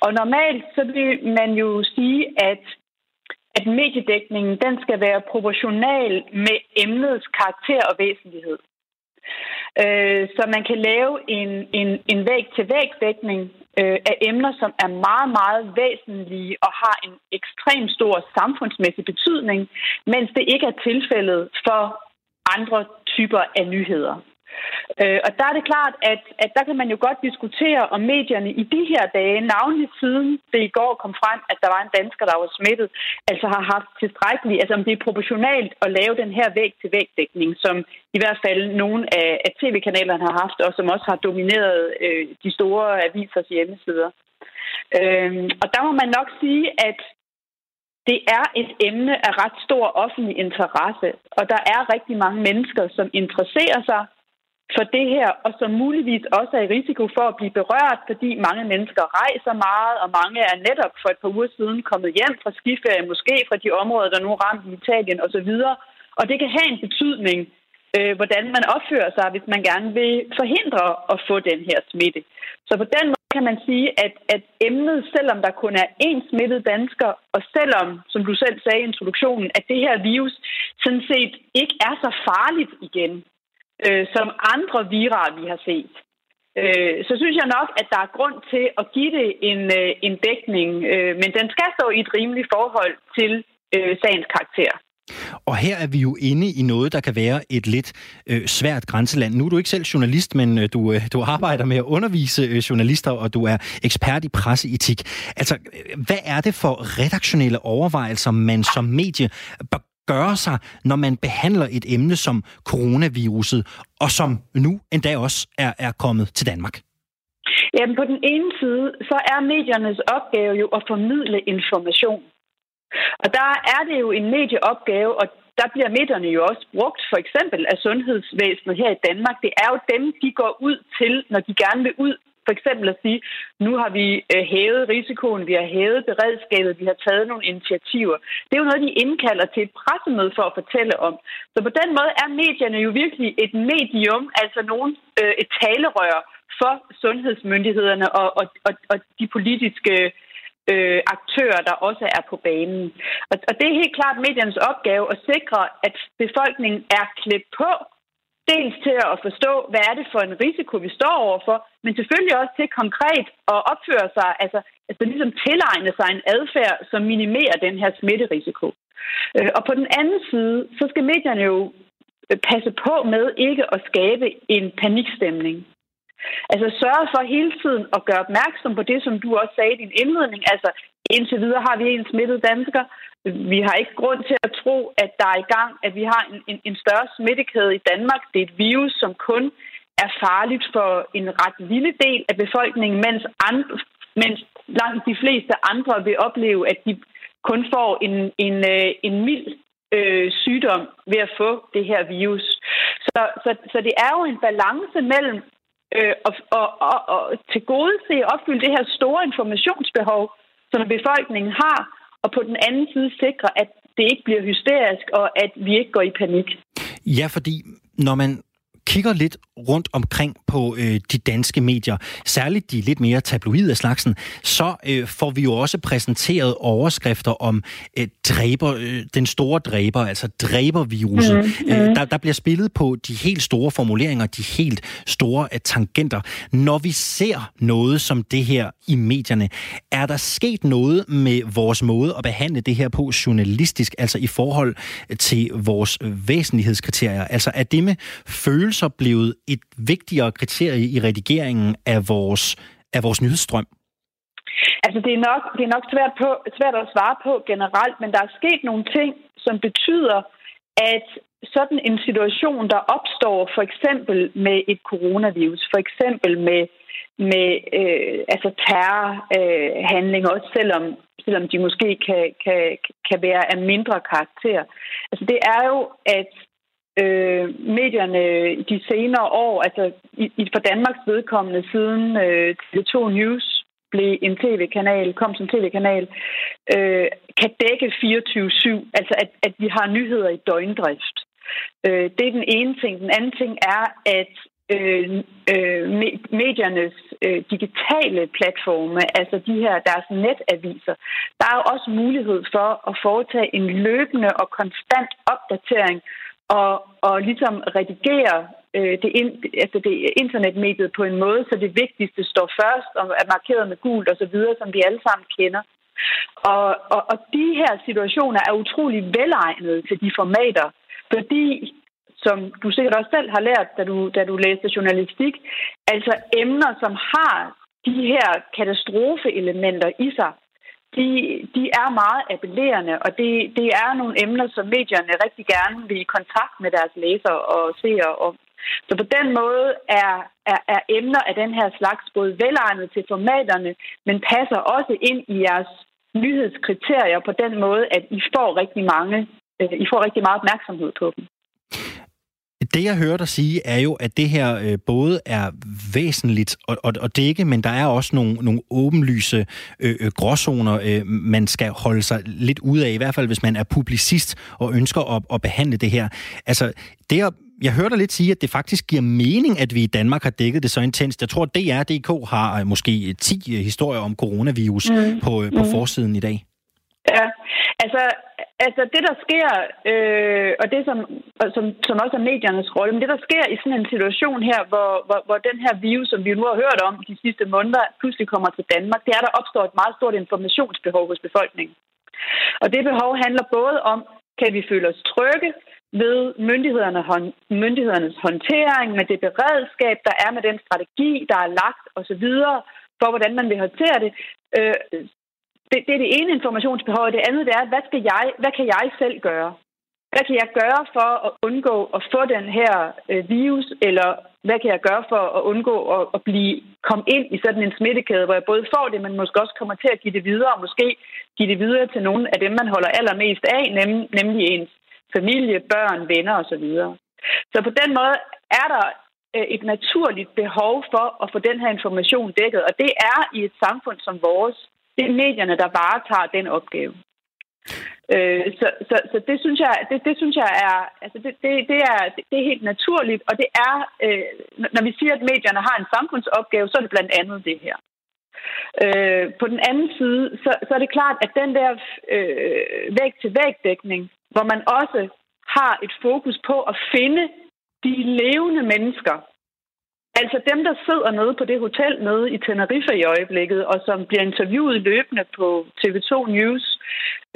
Og normalt så vil man jo sige, at at mediedækningen den skal være proportional med emnets karakter og væsentlighed. Øh, så man kan lave en, en, en væg-til-væg-dækning øh, af emner, som er meget, meget væsentlige og har en ekstrem stor samfundsmæssig betydning, mens det ikke er tilfældet for andre typer af nyheder. Øh, og der er det klart, at, at der kan man jo godt diskutere, om medierne i de her dage, navnlig siden det i går kom frem, at der var en dansker, der var smittet, altså har haft tilstrækkeligt, altså om det er proportionalt at lave den her væg-til-væg-dækning, som i hvert fald nogle af, af tv-kanalerne har haft, og som også har domineret øh, de store avisers hjemmesider. Øh, og der må man nok sige, at det er et emne af ret stor offentlig interesse, og der er rigtig mange mennesker, som interesserer sig for det her, og som muligvis også er i risiko for at blive berørt, fordi mange mennesker rejser meget, og mange er netop for et par uger siden kommet hjem fra skiferie, måske fra de områder, der nu er ramt i Italien osv., og det kan have en betydning, øh, hvordan man opfører sig, hvis man gerne vil forhindre at få den her smitte. Så på den måde kan man sige, at, at emnet, selvom der kun er én smittet dansker, og selvom, som du selv sagde i introduktionen, at det her virus sådan set ikke er så farligt igen, øh, som andre virer, vi har set, øh, så synes jeg nok, at der er grund til at give det en, øh, en dækning, øh, men den skal stå i et rimeligt forhold til øh, sagens karakter. Og her er vi jo inde i noget, der kan være et lidt øh, svært grænseland. Nu er du ikke selv journalist, men øh, du, øh, du arbejder med at undervise øh, journalister, og du er ekspert i presseetik. Altså, øh, hvad er det for redaktionelle overvejelser, man som medie gøre sig, når man behandler et emne som coronaviruset, og som nu endda også er, er kommet til Danmark? Jamen på den ene side, så er mediernes opgave jo at formidle information. Og der er det jo en medieopgave, og der bliver medierne jo også brugt for eksempel af sundhedsvæsenet her i Danmark. Det er jo dem, de går ud til, når de gerne vil ud for eksempel at sige, nu har vi øh, hævet risikoen, vi har hævet beredskabet, vi har taget nogle initiativer. Det er jo noget, de indkalder til et pressemøde for at fortælle om. Så på den måde er medierne jo virkelig et medium, altså nogen, øh, et talerør for sundhedsmyndighederne og, og, og, og de politiske øh, aktører, der også er på banen. Og, og det er helt klart mediernes opgave at sikre, at befolkningen er klædt på dels til at forstå, hvad er det for en risiko, vi står overfor, men selvfølgelig også til konkret at opføre sig, altså, altså ligesom tilegne sig en adfærd, som minimerer den her smitterisiko. Øh, og på den anden side, så skal medierne jo passe på med ikke at skabe en panikstemning. Altså sørge for hele tiden at gøre opmærksom på det, som du også sagde i din indledning. Altså indtil videre har vi en smittet dansker. Vi har ikke grund til at tro, at der er i gang, at vi har en, en, en større smittekæde i Danmark. Det er et virus, som kun er farligt for en ret lille del af befolkningen, mens, andre, mens langt de fleste andre vil opleve, at de kun får en, en, øh, en mild øh, sygdom ved at få det her virus. Så, så, så det er jo en balance mellem øh, at, at, at, og til gode se at opfylde det her store informationsbehov, som befolkningen har, og på den anden side sikre, at det ikke bliver hysterisk, og at vi ikke går i panik. Ja, fordi når man kigger lidt rundt omkring på øh, de danske medier, særligt de lidt mere tabloide slagsen, så øh, får vi jo også præsenteret overskrifter om øh, dræber, øh, den store dræber, altså dræberviruset. Mm, mm. Øh, der, der bliver spillet på de helt store formuleringer, de helt store øh, tangenter. Når vi ser noget som det her i medierne, er der sket noget med vores måde at behandle det her på journalistisk, altså i forhold til vores væsentlighedskriterier? Altså er det med følelser blevet et vigtigere kriterie i redigeringen af vores, af vores nyhedsstrøm? Altså, det er nok, det er nok svært, på, svært at svare på generelt, men der er sket nogle ting, som betyder, at sådan en situation, der opstår for eksempel med et coronavirus, for eksempel med, med øh, altså terrorhandlinger, øh, også selvom, selvom de måske kan, kan, kan være af mindre karakter. Altså det er jo, at øh, medierne de senere år, altså i, i for Danmarks vedkommende siden øh, TV2 News blev en tv-kanal, kom som tv-kanal, øh, kan dække 24-7, altså at, at vi har nyheder i døgndrift. Øh, det er den ene ting. Den anden ting er, at øh, øh, mediernes øh, digitale platforme, altså de her deres netaviser, der er jo også mulighed for at foretage en løbende og konstant opdatering og, og ligesom redigere øh, det, in, altså det internetmediet på en måde, så det vigtigste står først og er markeret med gult og så videre, som vi alle sammen kender. Og, og, og de her situationer er utrolig velegnede til de formater, fordi som du sikkert også selv har lært, da du, da du læste journalistik, altså emner, som har de her katastrofeelementer i sig, de, de er meget appellerende, og det, det er nogle emner, som medierne rigtig gerne vil i kontakt med deres læsere og seere om. Så på den måde er, er, er emner af den her slags både velegnet til formaterne, men passer også ind i jeres nyhedskriterier på den måde, at I får rigtig mange, øh, I får rigtig meget opmærksomhed på dem. Det, jeg hører dig sige, er jo, at det her øh, både er væsentligt og, og, og dække, men der er også nogle, nogle åbenlyse øh, øh, gråzoner, øh, man skal holde sig lidt ud af, i hvert fald hvis man er publicist og ønsker at, at behandle det her. Altså, det at jeg hørte dig lidt sige, at det faktisk giver mening, at vi i Danmark har dækket det så intenst. Jeg tror, at DR.dk har øh, måske 10 øh, historier om coronavirus mm. på, på mm. forsiden i dag. Ja, altså, altså det der sker, øh, og det som, som, som også er mediernes rolle, men det der sker i sådan en situation her, hvor, hvor, hvor den her virus, som vi nu har hørt om de sidste måneder, pludselig kommer til Danmark, det er, der opstår et meget stort informationsbehov hos befolkningen. Og det behov handler både om, kan vi føle os trygge ved myndighederne, myndighedernes håndtering, med det beredskab, der er med den strategi, der er lagt osv., for hvordan man vil håndtere det. Øh, det, det er det ene informationsbehov, det andet det er, hvad, skal jeg, hvad kan jeg selv gøre? Hvad kan jeg gøre for at undgå at få den her øh, virus, eller hvad kan jeg gøre for at undgå at, at blive komme ind i sådan en smittekæde, hvor jeg både får det, men måske også kommer til at give det videre, og måske give det videre til nogle af dem, man holder allermest af, nem, nemlig ens familie, børn, venner osv. Så på den måde er der øh, et naturligt behov for at få den her information dækket, og det er i et samfund som vores, det er medierne, der varetager den opgave. Øh, så, så, så det synes jeg, det, det synes jeg er, altså det, det, det er, det er helt naturligt, og det er, øh, når vi siger, at medierne har en samfundsopgave, så er det blandt andet det her. Øh, på den anden side, så, så er det klart, at den der øh, væg-til-væg-dækning, hvor man også har et fokus på at finde de levende mennesker, Altså dem, der sidder nede på det hotel nede i Tenerife i øjeblikket, og som bliver interviewet løbende på TV2 News,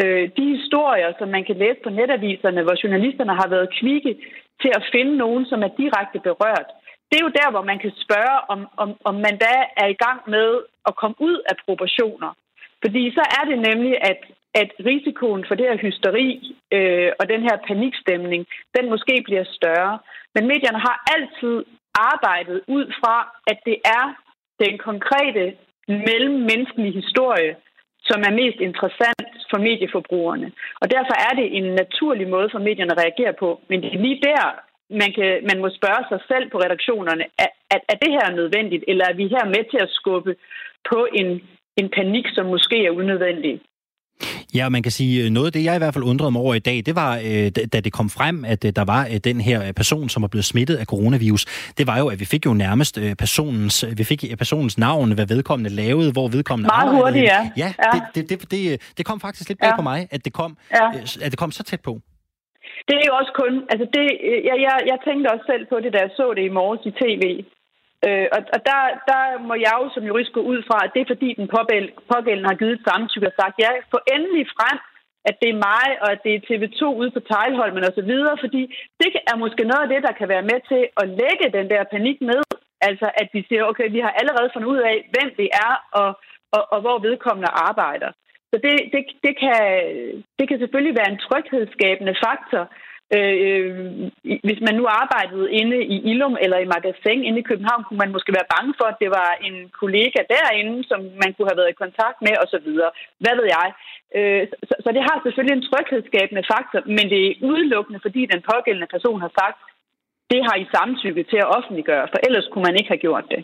øh, de historier, som man kan læse på netaviserne, hvor journalisterne har været kvikke til at finde nogen, som er direkte berørt. Det er jo der, hvor man kan spørge, om, om, om man da er i gang med at komme ud af proportioner. Fordi så er det nemlig, at, at risikoen for det her hysteri øh, og den her panikstemning, den måske bliver større. Men medierne har altid arbejdet ud fra, at det er den konkrete mellemmenneskelige historie, som er mest interessant for medieforbrugerne. Og derfor er det en naturlig måde for medierne at reagere på. Men det er lige der, man, kan, man må spørge sig selv på redaktionerne, er, er, er det her nødvendigt, eller er vi her med til at skubbe på en, en panik, som måske er unødvendig? Ja, man kan sige, øh, noget af det, jeg i hvert fald undrede mig over i dag, det var, øh, da det kom frem, at øh, der var den her person, som var blevet smittet af coronavirus. Det var jo, at vi fik jo nærmest personens, vi fik personens navn, hvad vedkommende lavede, hvor vedkommende Meget hurtigt, ja. Ja, ja. Det, det, det, det, kom faktisk lidt bag ja. på mig, at det, kom, ja. at det kom så tæt på. Det er jo også kun, altså det, jeg, jeg, jeg tænkte også selv på det, da jeg så det i morges i tv. Øh, og og der, der må jeg jo som jurist gå ud fra, at det er fordi den pågældende har givet et samtykke og sagt, ja, få endelig frem, at det er mig, og at det er TV2 ude på Tejlholmen og så videre, fordi det er måske noget af det, der kan være med til at lægge den der panik ned. Altså, at vi siger, okay, vi har allerede fundet ud af, hvem det er, og, og, og hvor vedkommende arbejder. Så det, det, det, kan, det kan selvfølgelig være en tryghedsskabende faktor, Øh, øh hvis man nu arbejdede inde i Ilum eller i Magasin inde i København, kunne man måske være bange for, at det var en kollega derinde, som man kunne have været i kontakt med osv. Hvad ved jeg? Øh, så, så det har selvfølgelig en tryghedsskabende faktor, men det er udelukkende, fordi den pågældende person har sagt, det har I samtykke til at offentliggøre, for ellers kunne man ikke have gjort det.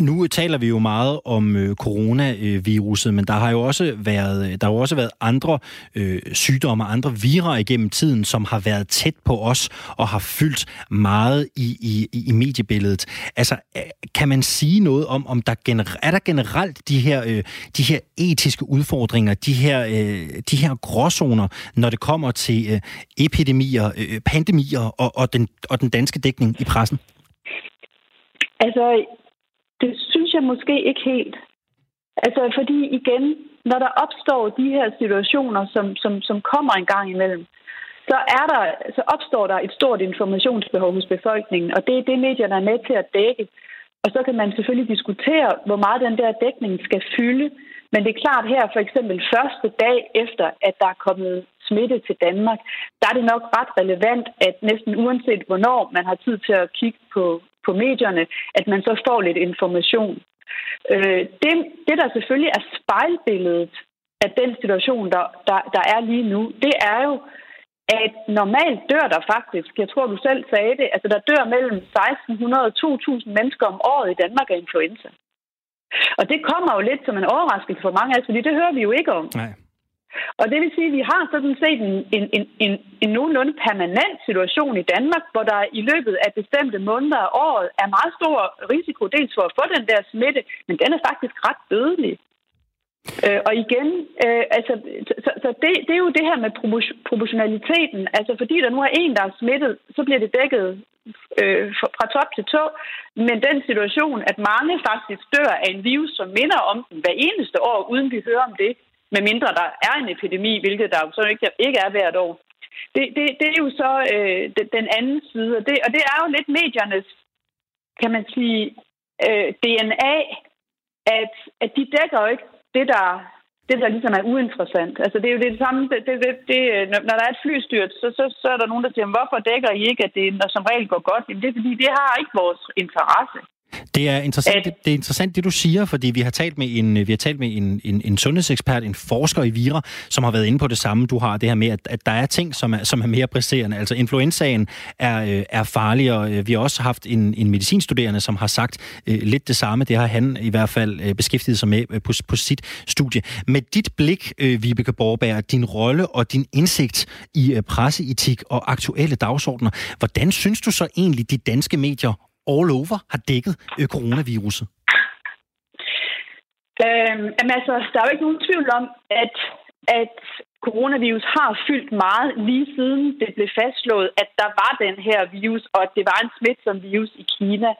Nu taler vi jo meget om øh, coronaviruset, men der har jo også været øh, der har jo også været andre øh, sygdomme, andre virer igennem tiden, som har været tæt på os og har fyldt meget i, i, i mediebilledet. Altså, øh, kan man sige noget om, om der gener, er der generelt de her, øh, de her etiske udfordringer, de her, øh, de her gråzoner, når det kommer til øh, epidemier, øh, pandemier og, og, den, og den danske dækning i pressen? Altså, det synes jeg måske ikke helt. Altså, fordi igen, når der opstår de her situationer, som, som, som kommer en gang imellem, så, er der, så opstår der et stort informationsbehov hos befolkningen, og det er det, medierne er med til at dække. Og så kan man selvfølgelig diskutere, hvor meget den der dækning skal fylde. Men det er klart her, for eksempel første dag efter, at der er kommet smitte til Danmark, der er det nok ret relevant, at næsten uanset hvornår man har tid til at kigge på, på medierne, at man så får lidt information. Øh, det, det, der selvfølgelig er spejlbilledet af den situation, der, der, der er lige nu, det er jo, at normalt dør der faktisk, jeg tror du selv sagde det, altså der dør mellem 1600 og 2000 mennesker om året i Danmark af influenza. Og det kommer jo lidt som en overraskelse for mange af os, fordi det hører vi jo ikke om. Nej. Og det vil sige, at vi har sådan set en, en, en, en, en nogenlunde permanent situation i Danmark, hvor der i løbet af bestemte måneder og året er meget stor risiko dels for at få den der smitte, men den er faktisk ret dødelig. Øh, og igen, øh, altså, så, så det, det er jo det her med proportionaliteten. Altså fordi der nu er en, der er smittet, så bliver det dækket øh, fra top til tå. Men den situation, at mange faktisk dør af en virus, som minder om den hver eneste år, uden vi hører om det, medmindre der er en epidemi, hvilket der så ikke, ikke er hvert år. Det, det, det er jo så øh, den anden side, og det, og det er jo lidt mediernes, kan man sige, øh, DNA, at, at de dækker jo ikke det, der, det, der ligesom er uinteressant. Altså, det er jo det samme, det, det, det, det, når der er et flystyrt, så, så, så er der nogen, der siger, hvorfor dækker I ikke, at det når som regel går godt? Jamen, det er fordi, det har ikke vores interesse. Det er interessant, det, det er interessant det, du siger, fordi vi har talt med en, vi har talt med en, en, en sundhedsekspert, en forsker i vira, som har været inde på det samme. Du har det her med, at, at der er ting, som er, som er mere presserende. Altså influenzaen er, øh, er farligere. Vi har også haft en, en medicinstuderende, som har sagt uh, lidt det samme. Det har han i hvert fald uh, beskæftiget sig med uh, på, på sit studie. Med dit blik, uh, Vibeke Borberg, din rolle og din indsigt i uh, presseetik og aktuelle dagsordner, hvordan synes du så egentlig, de danske medier all over har dækket øh, coronaviruset? Øhm, jamen altså, der er jo ikke nogen tvivl om, at, at coronavirus har fyldt meget lige siden det blev fastslået, at der var den her virus, og at det var en smitsom virus i Kina.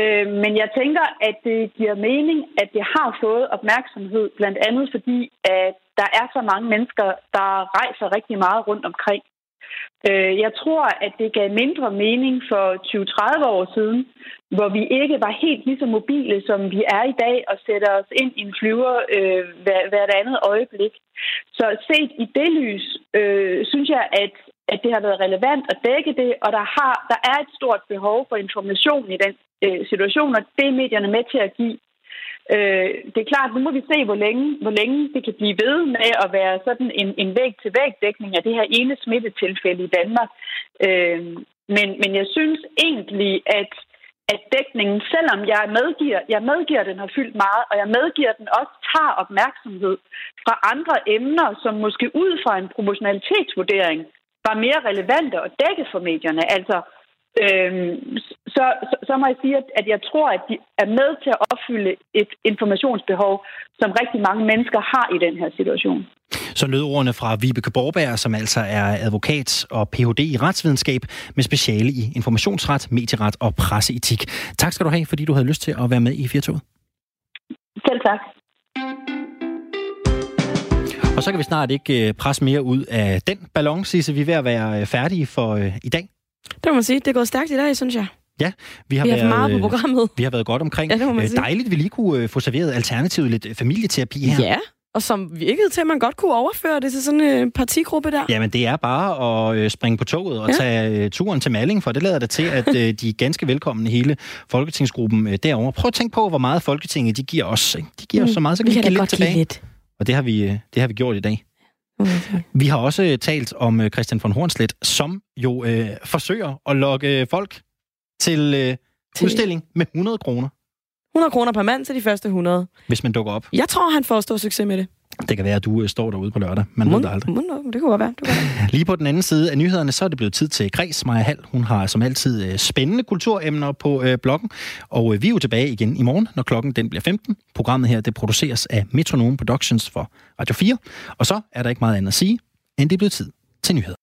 Øh, men jeg tænker, at det giver mening, at det har fået opmærksomhed, blandt andet fordi, at der er så mange mennesker, der rejser rigtig meget rundt omkring. Øh, jeg tror, at det gav mindre mening for 20-30 år siden, hvor vi ikke var helt lige så mobile, som vi er i dag, og sætter os ind i en flyver øh, hvert andet øjeblik. Så set i det lys, øh, synes jeg, at, at det har været relevant at dække det, og der, har, der er et stort behov for information i den øh, situation, og det er medierne med til at give. Øh, det er klart, nu må vi se, hvor længe, hvor længe det kan blive ved med at være sådan en, en væg-til-væg-dækning af det her ene smittetilfælde i Danmark. Øh, men, men jeg synes egentlig, at, at dækningen, selvom jeg medgiver, jeg medgiver, at den har fyldt meget, og jeg medgiver, at den også tager opmærksomhed fra andre emner, som måske ud fra en proportionalitetsvurdering var mere relevante at dække for medierne. Altså Øhm, så, så, så må jeg sige, at jeg tror, at de er med til at opfylde et informationsbehov, som rigtig mange mennesker har i den her situation. Så lød ordene fra Vibeke Borberg, som altså er advokat og Ph.D. i retsvidenskab med speciale i informationsret, medieret og presseetik. Tak skal du have, fordi du havde lyst til at være med i Firtoget. Selv tak. Og så kan vi snart ikke øh, presse mere ud af den ballon, Sisse. Vi er ved at være øh, færdige for øh, i dag. Det må man sige. Det er gået stærkt i dag, synes jeg. Ja, vi har, vi har været, meget på programmet. Vi har været godt omkring. Ja, det må man sige. Dejligt, vi lige kunne få serveret alternativet lidt familieterapi her. Ja, og som virkede til, at man godt kunne overføre det til sådan en partigruppe der. Jamen, det er bare at øh, springe på toget og ja. tage øh, turen til Malling, for det lader det til, at øh, de er ganske velkomne hele Folketingsgruppen øh, derovre. Prøv at tænke på, hvor meget Folketinget de giver os. Ikke? De giver mm. os så meget, så kan vi, vi give lidt tilbage. Lidt. Og det har, vi, øh, det har vi gjort i dag. Okay. Vi har også øh, talt om øh, Christian von Hornslet, som jo øh, forsøger at lokke folk til, øh, til udstilling med 100 kroner. 100 kroner per mand til de første 100. Hvis man dukker op. Jeg tror, han får stor succes med det. Det kan være, at du øh, står derude på lørdag. Man Mun, ved det aldrig. Mun, det kunne godt være. Det kunne være. Lige på den anden side af nyhederne, så er det blevet tid til Græs Maja Hall. Hun har som altid øh, spændende kulturemner på øh, bloggen. Og øh, vi er jo tilbage igen i morgen, når klokken den bliver 15. Programmet her, det produceres af Metronome Productions for Radio 4. Og så er der ikke meget andet at sige, end det er blevet tid til nyheder.